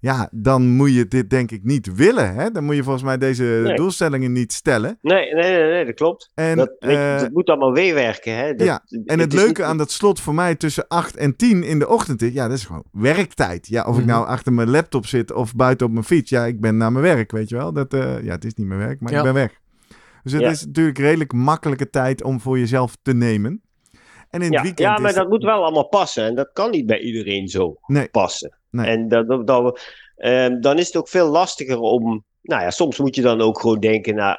Ja, dan moet je dit denk ik niet willen. Hè? Dan moet je volgens mij deze Nee. doelstellingen niet stellen. Nee, nee, nee, nee dat klopt. En, dat, je, eh, dat moet allemaal meewerken. Hè? Dat, ja, en het leuke niet- aan dat slot voor mij tussen 8 en 10 in de ochtend is, ja, dat is gewoon werktijd. Ja, of ik Mhm. nou achter mijn laptop zit of buiten op mijn fiets. Ja, ik ben naar mijn werk, weet je wel. Dat, eh, ja, het is niet mijn werk, maar Ja. ik ben weg. Dus het Ja. is natuurlijk redelijk makkelijke tijd om voor jezelf te nemen. En in het ja, weekend ja, maar is dat moet wel allemaal passen. En dat kan niet bij iedereen zo Nee. passen. Nee. En dat, dat, dat- ehm, dan is het ook veel lastiger om... Nou ja, soms moet je dan ook gewoon denken... Nou,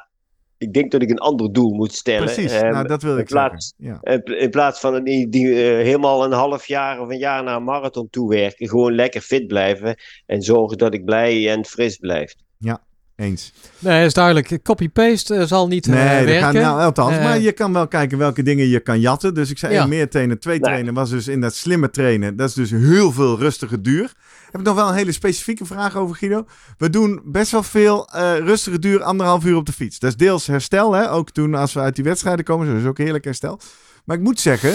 ik denk dat ik een ander doel moet stellen. Precies, Ehm, nou, dat wil in ik plaats- zeggen. Ja. in pl- In plaats van die, die eh, helemaal een half jaar of een jaar naar een marathon toewerken. Gewoon lekker fit blijven. En zorgen dat ik blij en fris blijf. Eens. Nee, dat is duidelijk. Copy-paste eh, zal niet eh, Nee, dat werken. gaat nou althans. Eh, maar je kan wel kijken welke dingen je kan jatten. Dus ik zei Ja. meer trainen, twee Nee. trainen was dus in dat slimme trainen. Dat is dus heel veel rustige duur. Heb ik nog wel een hele specifieke vraag over Guido. We doen best wel veel eh, rustige duur, anderhalf uur op de fiets. Dat is deels herstel, hè? ook toen als we uit die wedstrijden komen. Dat is ook heerlijk herstel. Maar ik moet zeggen,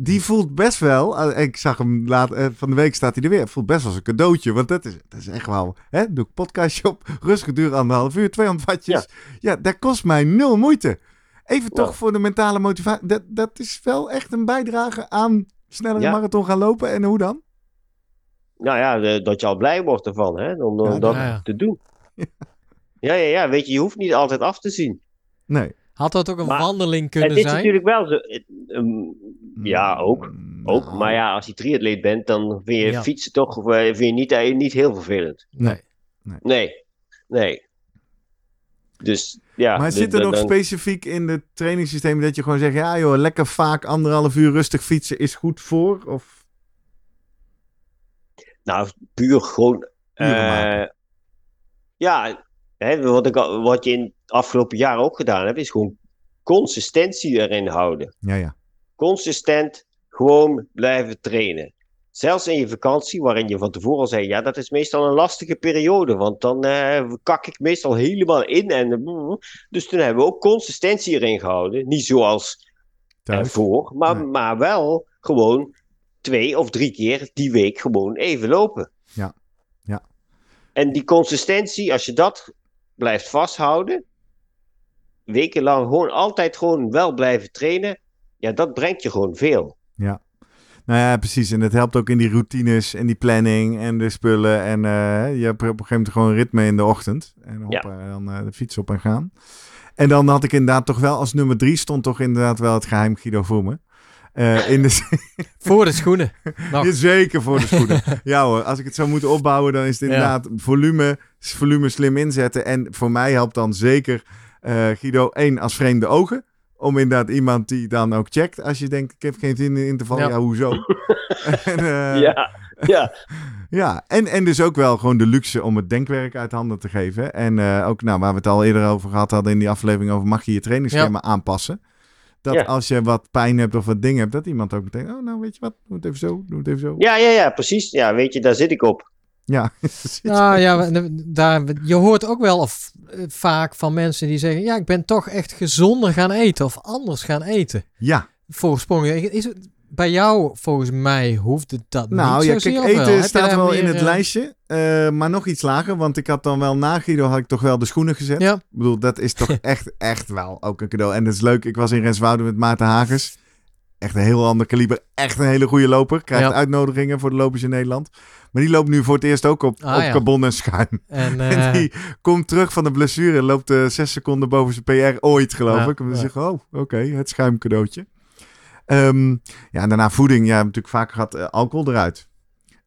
die voelt best wel. eh, Ik zag hem laat, eh, van de week staat hij er weer. Voelt best wel als een cadeautje. Want dat is, dat is echt wel. Hè? Doe ik podcastje op. (laughs) Rustig duur anderhalf uur. 200 wattjes. Ja. dat kost mij nul moeite. Even toch Ja. voor de mentale motivatie. Dat, dat is wel echt een bijdrage aan sneller Ja. marathon gaan lopen. En hoe dan? Nou ja, dat je al blij wordt ervan, hè? Om, om Ja, dat ja, ja. te doen. (laughs) Ja, ja, ja. Weet je, je hoeft niet altijd af te zien. Nee. Had dat ook een Maar wandeling kunnen het is zijn? natuurlijk wel zo. ehm, ja, ook. Mm, ook. nou, Maar ja, als je triatleet bent, dan vind je Ja. fietsen toch eh, vind je niet, eh, niet heel vervelend. Nee. Nee, nee. Dus ja. Maar zit er nog dan- specifiek in het trainingssysteem dat je gewoon zegt: ja, joh, lekker vaak anderhalf uur rustig fietsen is goed voor? Of Nou, puur gewoon. Eh, ja, hè, wat, ik, al- wat je in het afgelopen jaar ook gedaan hebt, is gewoon consistentie erin houden. ja, ja. Consistent gewoon blijven trainen. Zelfs in je vakantie, waarin je van tevoren al zei: ja, dat is meestal een lastige periode, want dan eh, kak ik meestal helemaal in. En, eh, dus toen hebben we ook consistentie erin gehouden. Niet zoals ervoor, maar, Nee. maar wel gewoon twee of drie keer die week gewoon even lopen. Ja. Ja. En die consistentie, als je dat blijft vasthouden, wekenlang gewoon altijd gewoon wel blijven trainen, ja, dat brengt je gewoon veel. Nou ja, precies. En het helpt ook in die routines en die planning en de spullen. En eh, je hebt op een gegeven moment gewoon ritme in de ochtend. En Ja. dan eh, de fiets op en gaan. En dan had ik inderdaad toch wel, als nummer drie stond toch inderdaad wel het geheim Guido Vroemen. Eh in de, (laughs) Voor de schoenen. Nog. Ja, Zeker voor de schoenen. (laughs) ja hoor, als ik het zou moeten opbouwen, dan is het Ja. inderdaad volume, volume slim inzetten. En voor mij helpt dan zeker eh, Guido één als vreemde ogen. Om inderdaad iemand die dan ook checkt. Als je denkt, ik heb geen zin in te vallen. Ja, Ja. hoezo? (laughs) en, eh, ja, ja, (laughs) ja, en, en dus ook wel gewoon de luxe om het denkwerk uit handen te geven. En eh, ook nou, waar we het al eerder over gehad hadden in die aflevering over mag je je trainingsschema aanpassen. Dat Ja. als je wat pijn hebt of wat ding hebt, dat iemand ook meteen, oh nou weet je wat, doe het even zo, doe het even zo. ja, ja, ja, precies. Ja, weet je, daar zit ik op. Ja. (laughs) Nou ja, daar, je hoort ook wel of, eh, vaak van mensen die zeggen: Ja, ik ben toch echt gezonder gaan eten of anders gaan eten. ja. Voorgesprongen. Is het, bij jou, volgens mij, hoeft het dat Nou niet ja, zozeer, kijk, wel? eten staat wel in het eh, lijstje, eh, maar nog iets lager. Want ik had dan wel na Guido had ik toch wel de schoenen gezet. Ja, Ik bedoel, dat is toch (laughs) echt, echt wel ook een cadeau. En dat is leuk, ik was in Renswoude met Maarten Hagers. Echt een heel ander kaliber. Echt een hele goede loper. Krijgt Ja. uitnodigingen voor de lopers in Nederland. Maar die loopt nu voor het eerst ook op, Ah, op ja. carbon en schuim. en (laughs) En eh, die komt terug van de blessure en loopt eh, zes seconden boven zijn PR ooit, geloof Ja, ik. En dan ja. zeg ik, oh, oké, het schuimcadeautje. Ehm, ja, en daarna voeding. Ja, natuurlijk vaak gehad eh, alcohol eruit.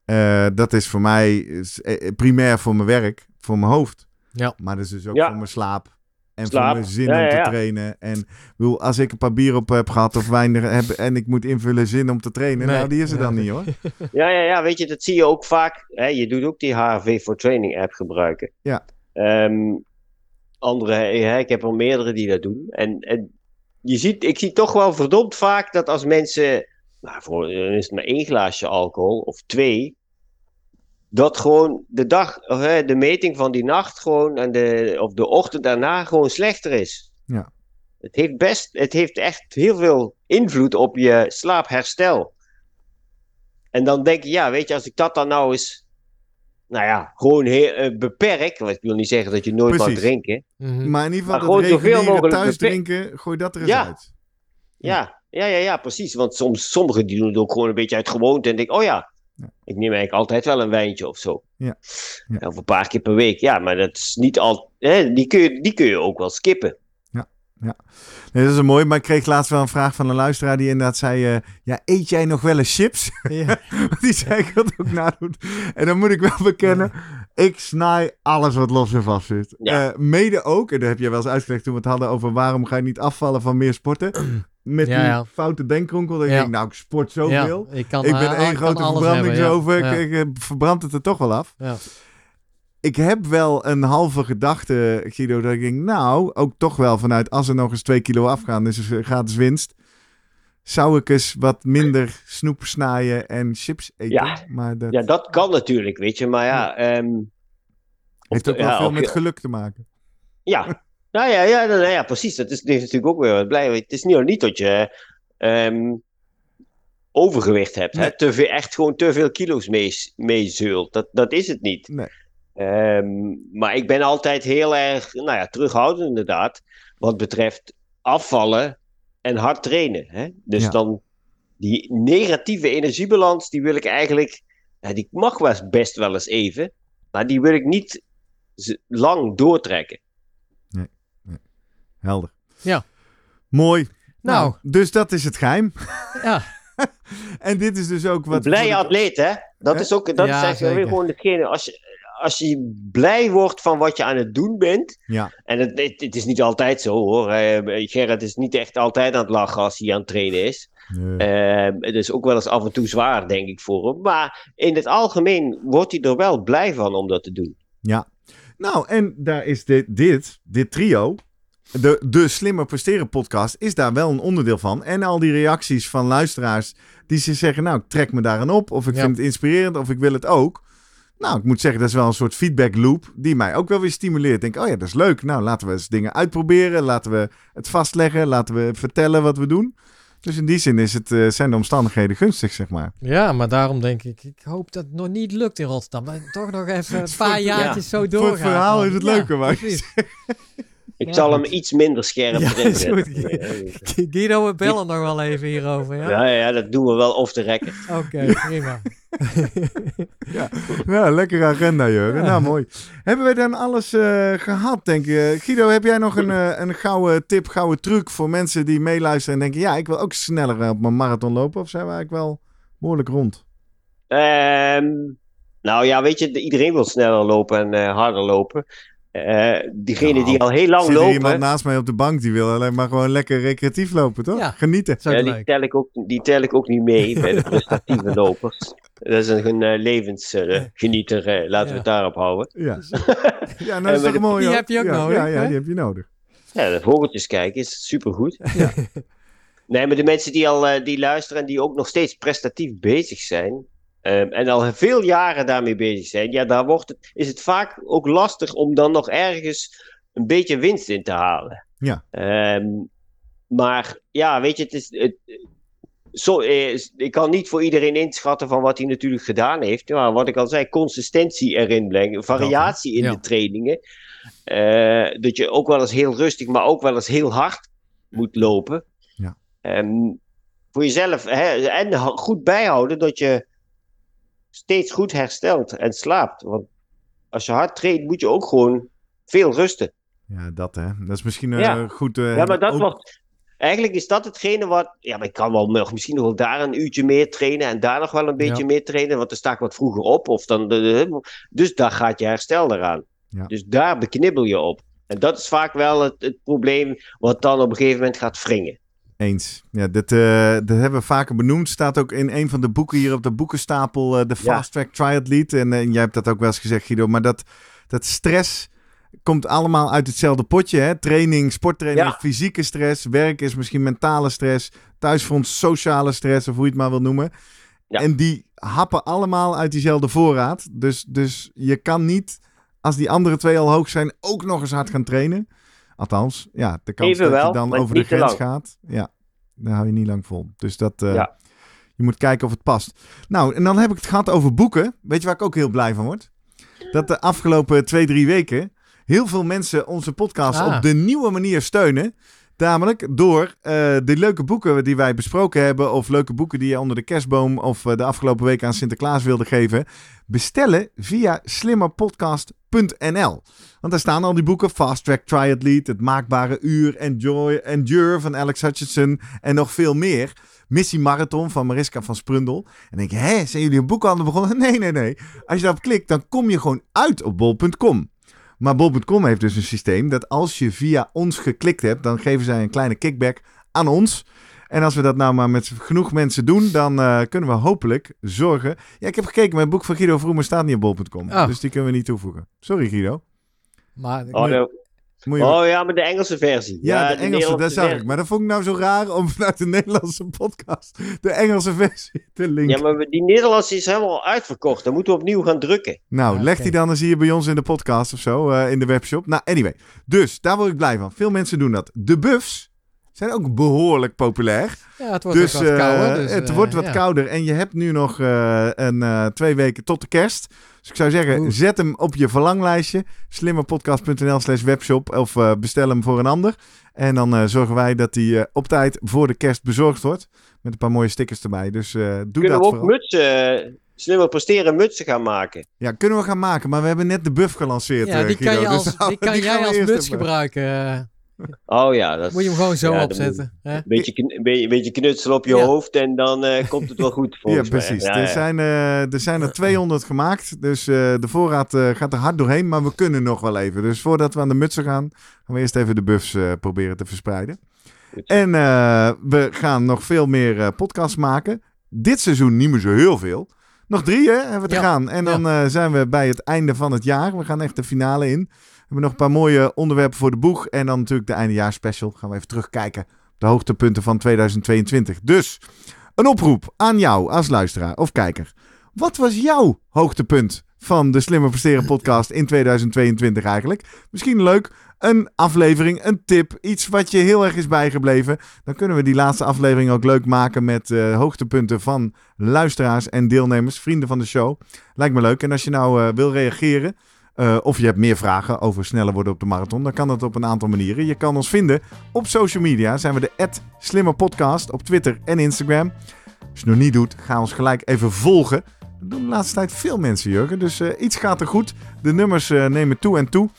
Eh, dat is voor mij is, eh, primair voor mijn werk, voor mijn hoofd. Ja. Maar dat is dus ook Ja. voor mijn slaap. En Slaap. voor mijn zin Ja, om te ja. trainen. En bedoel, als ik een paar bier op heb gehad of wijn er heb en ik moet invullen zin om te trainen. Nee. Nou, die is er Ja. dan niet hoor. (laughs) Ja, ja, ja, weet je, dat zie je ook vaak. Hè, je doet ook die HRV for Training app gebruiken. Ja. Ehm, andere, hè, ik heb er meerdere die dat doen. En, en je ziet, ik zie toch wel verdomd vaak dat als mensen, nou, voor, dan is het maar één glaasje alcohol of twee, dat gewoon de dag, of, hè, de meting van die nacht gewoon en de, of de ochtend daarna gewoon slechter is. Ja. Het heeft best, het heeft echt heel veel invloed op je slaapherstel. En dan denk je, ja, weet je, als ik dat dan nou eens, nou ja, gewoon heel, eh, beperk. Want ik wil niet zeggen dat je nooit mag Precies. drinken. mhm. Maar in ieder Maar geval, dat gewoon zoveel mogelijk thuis drinken, gooi dat er eens Ja. uit. Ja, ja, ja, ja, precies. Want soms, sommigen die doen het ook gewoon een beetje uit gewoonte. En denk, oh ja, Ja. ik neem eigenlijk altijd wel een wijntje of zo. Ja. Ja. Of een paar keer per week. Ja, maar dat is niet al. Hè, die, kun je, die kun je ook wel skippen. Nee, dat is een mooi. Maar ik kreeg laatst wel een vraag van een luisteraar die inderdaad zei... eh, ja, eet jij nog wel eens chips? Ja. (laughs) Die zei ik dat ook nadoen. En dan moet ik wel bekennen... Ik snij alles wat los en vast zit. Ja. Eh, mede ook, en dat heb je wel eens uitgelegd toen we het hadden over waarom ga je niet afvallen van meer sporten. Met Ja, die ja. foute denkkronkel. Dat ik Ja. denk, nou, ik sport zoveel. Ja, ik kan, ik ben eh, één ik grote verbrandingsover. Ik, ik, eh, verbrand het er toch wel af. Ja. Ik heb wel een halve gedachte, Guido, dat ik denk, nou, ook toch wel vanuit als er nog eens twee kilo afgaan, dus er gratis winst. Zou ik eens wat minder snoep snijden en chips eten? Ja. Maar dat Ja, dat kan natuurlijk, weet je. Maar ja... ehm, heeft ook wel ja, veel met je- geluk te maken. Ja, (laughs) nou ja, ja, nou ja precies. Dat is, dat is natuurlijk ook weer wat blij. Het is niet, niet dat je ehm, overgewicht hebt. Hè? Te veel, echt gewoon te veel kilo's mee, meezeult. Dat, dat is het niet. Nee. Ehm, maar ik ben altijd heel erg nou ja, terughoudend inderdaad. Wat betreft afvallen en hard trainen. Hè? Dus Ja. dan die negatieve energiebalans, die wil ik eigenlijk... Die mag best wel eens even. Maar die wil ik niet lang doortrekken. Helder. Ja. Mooi. Nou. dus dat is het geheim. (laughs) Ja. (laughs) En dit is dus ook wat... Een blije atleet, hè? Dat Hè? is ook, dat Ja, is weer gewoon hetgene. Als je, als je blij wordt van wat je aan het doen bent. Ja. En het, het, het is niet altijd zo hoor. Eh, Gerrit is niet echt altijd aan het lachen als hij aan het trainen is. Nee. Eh, het is ook wel eens af en toe zwaar, denk ik, voor hem. Maar in het algemeen wordt hij er wel blij van om dat te doen. Nou, en daar is dit, dit, dit trio, de, de Slimmer Presteren podcast, is daar wel een onderdeel van. En al die reacties van luisteraars die ze zeggen, nou, ik trek me daaraan op. Of ik Ja. vind het inspirerend, of ik wil het ook. Nou, ik moet zeggen, dat is wel een soort feedback loop die mij ook wel weer stimuleert. Ik denk, oh ja, dat is leuk. Nou, laten we eens dingen uitproberen. Laten we het vastleggen. Laten we vertellen wat we doen. Dus in die zin is het, eh, zijn de omstandigheden gunstig, zeg maar. Ja, maar daarom denk ik, ik hoop dat het nog niet lukt in Rotterdam. Dat toch nog even (laughs) een paar jaartjes zo Voor doorgaan. het verhaal is het Ja, leuker, maar. Ik Ja, zal goed. hem iets minder scherp Ja, erin is goed. Guido, we bellen nog wel even hierover, ja? Ja, ja, dat doen we wel off the record. Oké, (laughs) prima. (laughs) Ja, lekkere agenda, Jurgen. Ja. Nou, mooi. Hebben we dan alles eh, gehad, denk je? Guido, heb jij nog een, eh, een gouden tip, gouden truc voor mensen die meeluisteren en denken... ja, ik wil ook sneller eh, op mijn marathon lopen? Of zijn we eigenlijk wel behoorlijk rond? Ehm, nou ja, weet je, iedereen wil sneller lopen en eh, harder lopen. Eh diegenen Nou, die al heel lang Zit er iemand lopen, naast mij op de bank die wil alleen maar gewoon lekker recreatief lopen, toch? Ja. Genieten. Ja, die, tel ik ook, die tel ik ook niet mee (laughs) bij de prestatieve lopers. Dat is een eh, levensgenieter, eh, laten we Ja. het daarop houden. Ja, (laughs) ja nou is toch mooi, die heb je ook ja, nodig, Ja, ja, die heb je nodig. Ja, de vogeltjes kijken is supergoed. Nee, maar de mensen die al eh, die luisteren en die ook nog steeds prestatief bezig zijn. Ehm, en al veel jaren daarmee bezig zijn. Ja, daar wordt het, is het vaak ook lastig om dan nog ergens een beetje winst in te halen. Ja. Ehm, maar ja, weet je, het is. Het, zo, eh, ik kan niet voor iedereen inschatten van wat hij natuurlijk gedaan heeft. Maar wat ik al zei, consistentie erin brengen, variatie in Ja. de trainingen. Eh, dat je ook wel eens heel rustig, maar ook wel eens heel hard moet lopen. Ja. Ehm, voor jezelf hè, en goed bijhouden dat je steeds goed herstelt en slaapt. Want als je hard traint, moet je ook gewoon veel rusten. Ja, dat hè. Dat is misschien eh, Ja. goed. eh, Ja, maar dat ook- wordt. Eigenlijk is dat hetgene wat. Ja, maar ik kan wel nog, misschien nog wel daar een uurtje meer trainen en daar nog wel een beetje Ja. meer trainen, want dan sta ik wat vroeger op. Of dan, dus daar gaat je herstel eraan. Ja. Dus daar beknibbel je op. En dat is vaak wel het, het probleem wat dan op een gegeven moment gaat wringen. Eens. Ja, dit, eh, dat hebben we vaker benoemd. Staat ook in een van de boeken hier op de boekenstapel. eh, de. Fast Track Triathlete. En eh, jij hebt dat ook wel eens gezegd, Guido. Maar dat, dat stress komt allemaal uit hetzelfde potje. Hè? Training, sporttraining, Ja. fysieke stress. Werk is misschien mentale stress. Thuisfront, sociale stress, of hoe je het maar wil noemen. Ja. En die happen allemaal uit diezelfde voorraad. Dus, dus je kan niet, als die andere twee al hoog zijn, ook nog eens hard gaan trainen. Althans, ja, de kans Even dat wel, je dan over de grens gaat. Ja, daar hou je niet lang vol. Dus dat, eh, Ja. je moet kijken of het past. Nou, en dan heb ik het gehad over boeken. Weet je waar ik ook heel blij van word? Dat de afgelopen twee, drie weken heel veel mensen onze podcast Ah. op de nieuwe manier steunen. Namelijk door eh, de leuke boeken die wij besproken hebben. Of leuke boeken die je onder de kerstboom of eh, de afgelopen week aan Sinterklaas wilde geven. Bestellen via slimmerpodcast.nl. Want daar staan al die boeken. Fast Track Triathlete, Het Maakbare Uur, Enjoy, Endure van Alex Hutchinson en nog veel meer. Missie Marathon van Mariska van Sprundel. En denk je, hè, zijn jullie een boekhandel begonnen? (laughs) Nee, nee, nee. Als je daarop klikt, dan kom je gewoon uit op bol.com. Maar bol.com heeft dus een systeem dat als je via ons geklikt hebt, dan geven zij een kleine kickback aan ons. En als we dat nou maar met genoeg mensen doen, dan eh, kunnen we hopelijk zorgen. Ja, ik heb gekeken, mijn boek van Guido Vroemer staat niet op bol.com. Oh. Dus die kunnen we niet toevoegen. Sorry Guido. Maar Oh, Moet je... oh ja, maar de Engelse versie. Ja, de, Engelse, dat zag ik. versie. Maar dat vond ik nou zo raar om (laughs) vanuit de Nederlandse podcast de Engelse versie te linken. Ja, maar die Nederlandse is helemaal uitverkocht. Dan moeten we opnieuw gaan drukken. Nou, Ja, leg die dan eens hier bij ons in de podcast of zo, eh, in de webshop. Nou, anyway. Dus, daar word ik blij van. Veel mensen doen dat. De buffs zijn ook behoorlijk populair. ja, het wordt Dus, wat kouder. eh, dus, het eh, wordt wat ja. kouder. En je hebt nu nog eh, een, eh, twee weken tot de kerst. Dus ik zou zeggen, Oeh. zet hem op je verlanglijstje. slimmerpodcast.nl slash webshop. Of bestel hem voor een ander. En dan eh, zorgen wij dat die eh, op tijd voor de kerst bezorgd wordt. Met een paar mooie stickers erbij. Dus eh, doe Kunnen dat we ook vooral. mutsen, slimmer presteren mutsen gaan maken? Ja, kunnen we gaan maken. Maar we hebben net de buff gelanceerd, Ja, die kan, je Dus als, (laughs) die kan jij als muts gebruiken. Oh ja, dat Moet je hem gewoon zo Ja, opzetten. hè? een beetje, kn- een beetje, een beetje knutsel op je Ja. hoofd en dan eh, komt het wel goed (laughs) Ja, precies. Ja, Er, ja. zijn, eh, er zijn er 200 gemaakt. Dus eh, de voorraad eh, gaat er hard doorheen. Maar we kunnen nog wel even. Dus voordat we aan de mutsen gaan, gaan we eerst even de buffs eh, proberen te verspreiden. En eh, we gaan nog veel meer eh, podcasts maken. Dit seizoen niet meer zo heel veel. Nog drie hè, hebben we te Ja. gaan. En dan eh, zijn we bij het einde van het jaar. We gaan echt de finale in. We hebben nog een paar mooie onderwerpen voor de boeg. En dan natuurlijk de eindejaarspecial. Gaan we even terugkijken op de hoogtepunten van 2022. Dus een oproep aan jou als luisteraar of kijker. Wat was jouw hoogtepunt van de Slimmer Presteren podcast in 2022 eigenlijk? Misschien leuk, een aflevering, een tip, iets wat je heel erg is bijgebleven. Dan kunnen we die laatste aflevering ook leuk maken met eh, hoogtepunten van luisteraars en deelnemers, vrienden van de show. Lijkt me leuk. En als je nou eh, wil reageren, eh, of je hebt meer vragen over sneller worden op de marathon, dan kan dat op een aantal manieren. Je kan ons vinden op social media. Zijn we de @slimmerpodcast op Twitter en Instagram. Als je het nog niet doet, ga ons gelijk even volgen. Dat doen de laatste tijd veel mensen, Jurgen. Dus eh, iets gaat er goed. De nummers eh, nemen toe en toe.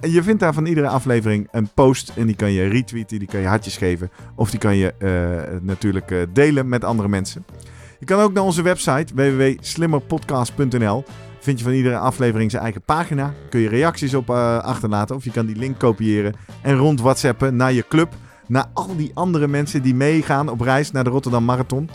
Je vindt daar van iedere aflevering een post. En die kan je retweeten, die kan je hartjes geven. Of die kan je natuurlijk delen met andere mensen. Je kan ook naar onze website www.slimmerpodcast.nl. Vind je van iedere aflevering zijn eigen pagina. Kun je reacties op eh, achterlaten. Of je kan die link kopiëren en rond WhatsAppen naar je club. Naar al die andere mensen die meegaan op reis naar de Rotterdam Marathon.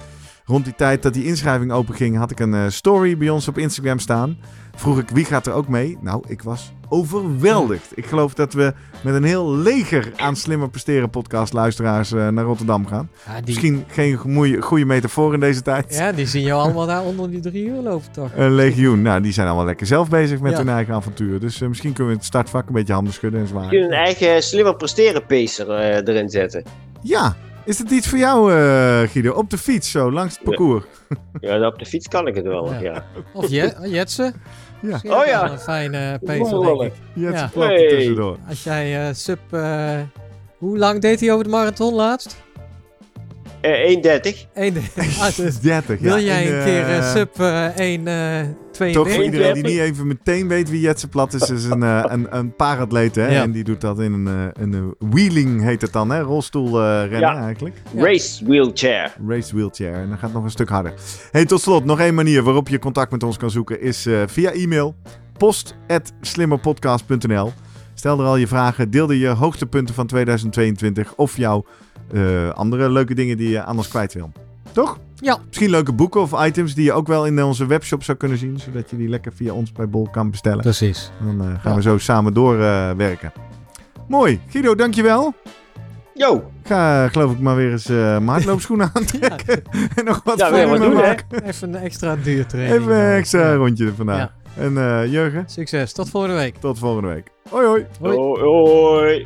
Rond die tijd dat die inschrijving openging, had ik een eh, story bij ons op Instagram staan. Vroeg ik wie gaat er ook mee? Nou, ik was overweldigd. Ik geloof dat we met een heel leger aan slimmer presteren podcast luisteraars eh, naar Rotterdam gaan. Ja, die, Misschien geen goede, goede metafoor in deze tijd. ja, die zien jou allemaal daar onder die drie uur lopen toch? Een legioen. Nou, die zijn allemaal lekker zelf bezig met Ja. hun eigen avontuur. Dus eh, misschien kunnen we het startvak een beetje handen schudden en Kun je zwaar. een eigen slimmer presteren pacer erin zetten? Ja, is het iets voor jou, eh, Guido? Op de fiets zo, langs het parcours. Ja, op de fiets kan ik het wel. Ja. Ja. Of Je- Jetsen. Ja. Oh ja. Een fijne Wonderlijk. denk ik. Je hebt Ja. Hey. tussendoor. Als jij eh, sub... eh, hoe lang deed hij over de marathon laatst? Eh, 1,30. Eén, ah, dus 30, ja. wil jij En, een keer eh, eh, sub eh 1, eh Toch voor 32? iedereen die niet even meteen weet wie Jetse Plat is, is een, eh, een, een paaratleet. Hè? Ja. En die doet dat in een, eh, een eh, wheeling, heet het dan, hè? rolstoelrennen Ja. eigenlijk. Ja. Race wheelchair. Race wheelchair. En dan gaat het nog een stuk harder. Hey, tot slot, nog één manier waarop je contact met ons kan zoeken is eh, via e-mail. post.slimmerpodcast.nl Stel er al je vragen, deel er je hoogtepunten van 2022 of jouw eh, andere leuke dingen die je aan ons kwijt wil. Toch? Ja. Misschien leuke boeken of items die je ook wel in onze webshop zou kunnen zien, zodat je die lekker via ons bij Bol kan bestellen. Precies. En dan eh, gaan Ja. we zo samen doorwerken. Mooi. Guido, dankjewel. Yo, Ik ga geloof ik maar weer eens eh mijn hardloopschoenen (laughs) aantrekken. en nog wat Ja, volume doen, hè? maken. Even een extra duurtraining. Even een extra Ja. rondje vandaag. Ja. En eh, Jurgen, Succes. Tot volgende week. tot volgende week. Hoi hoi. Hoi. hoi. hoi.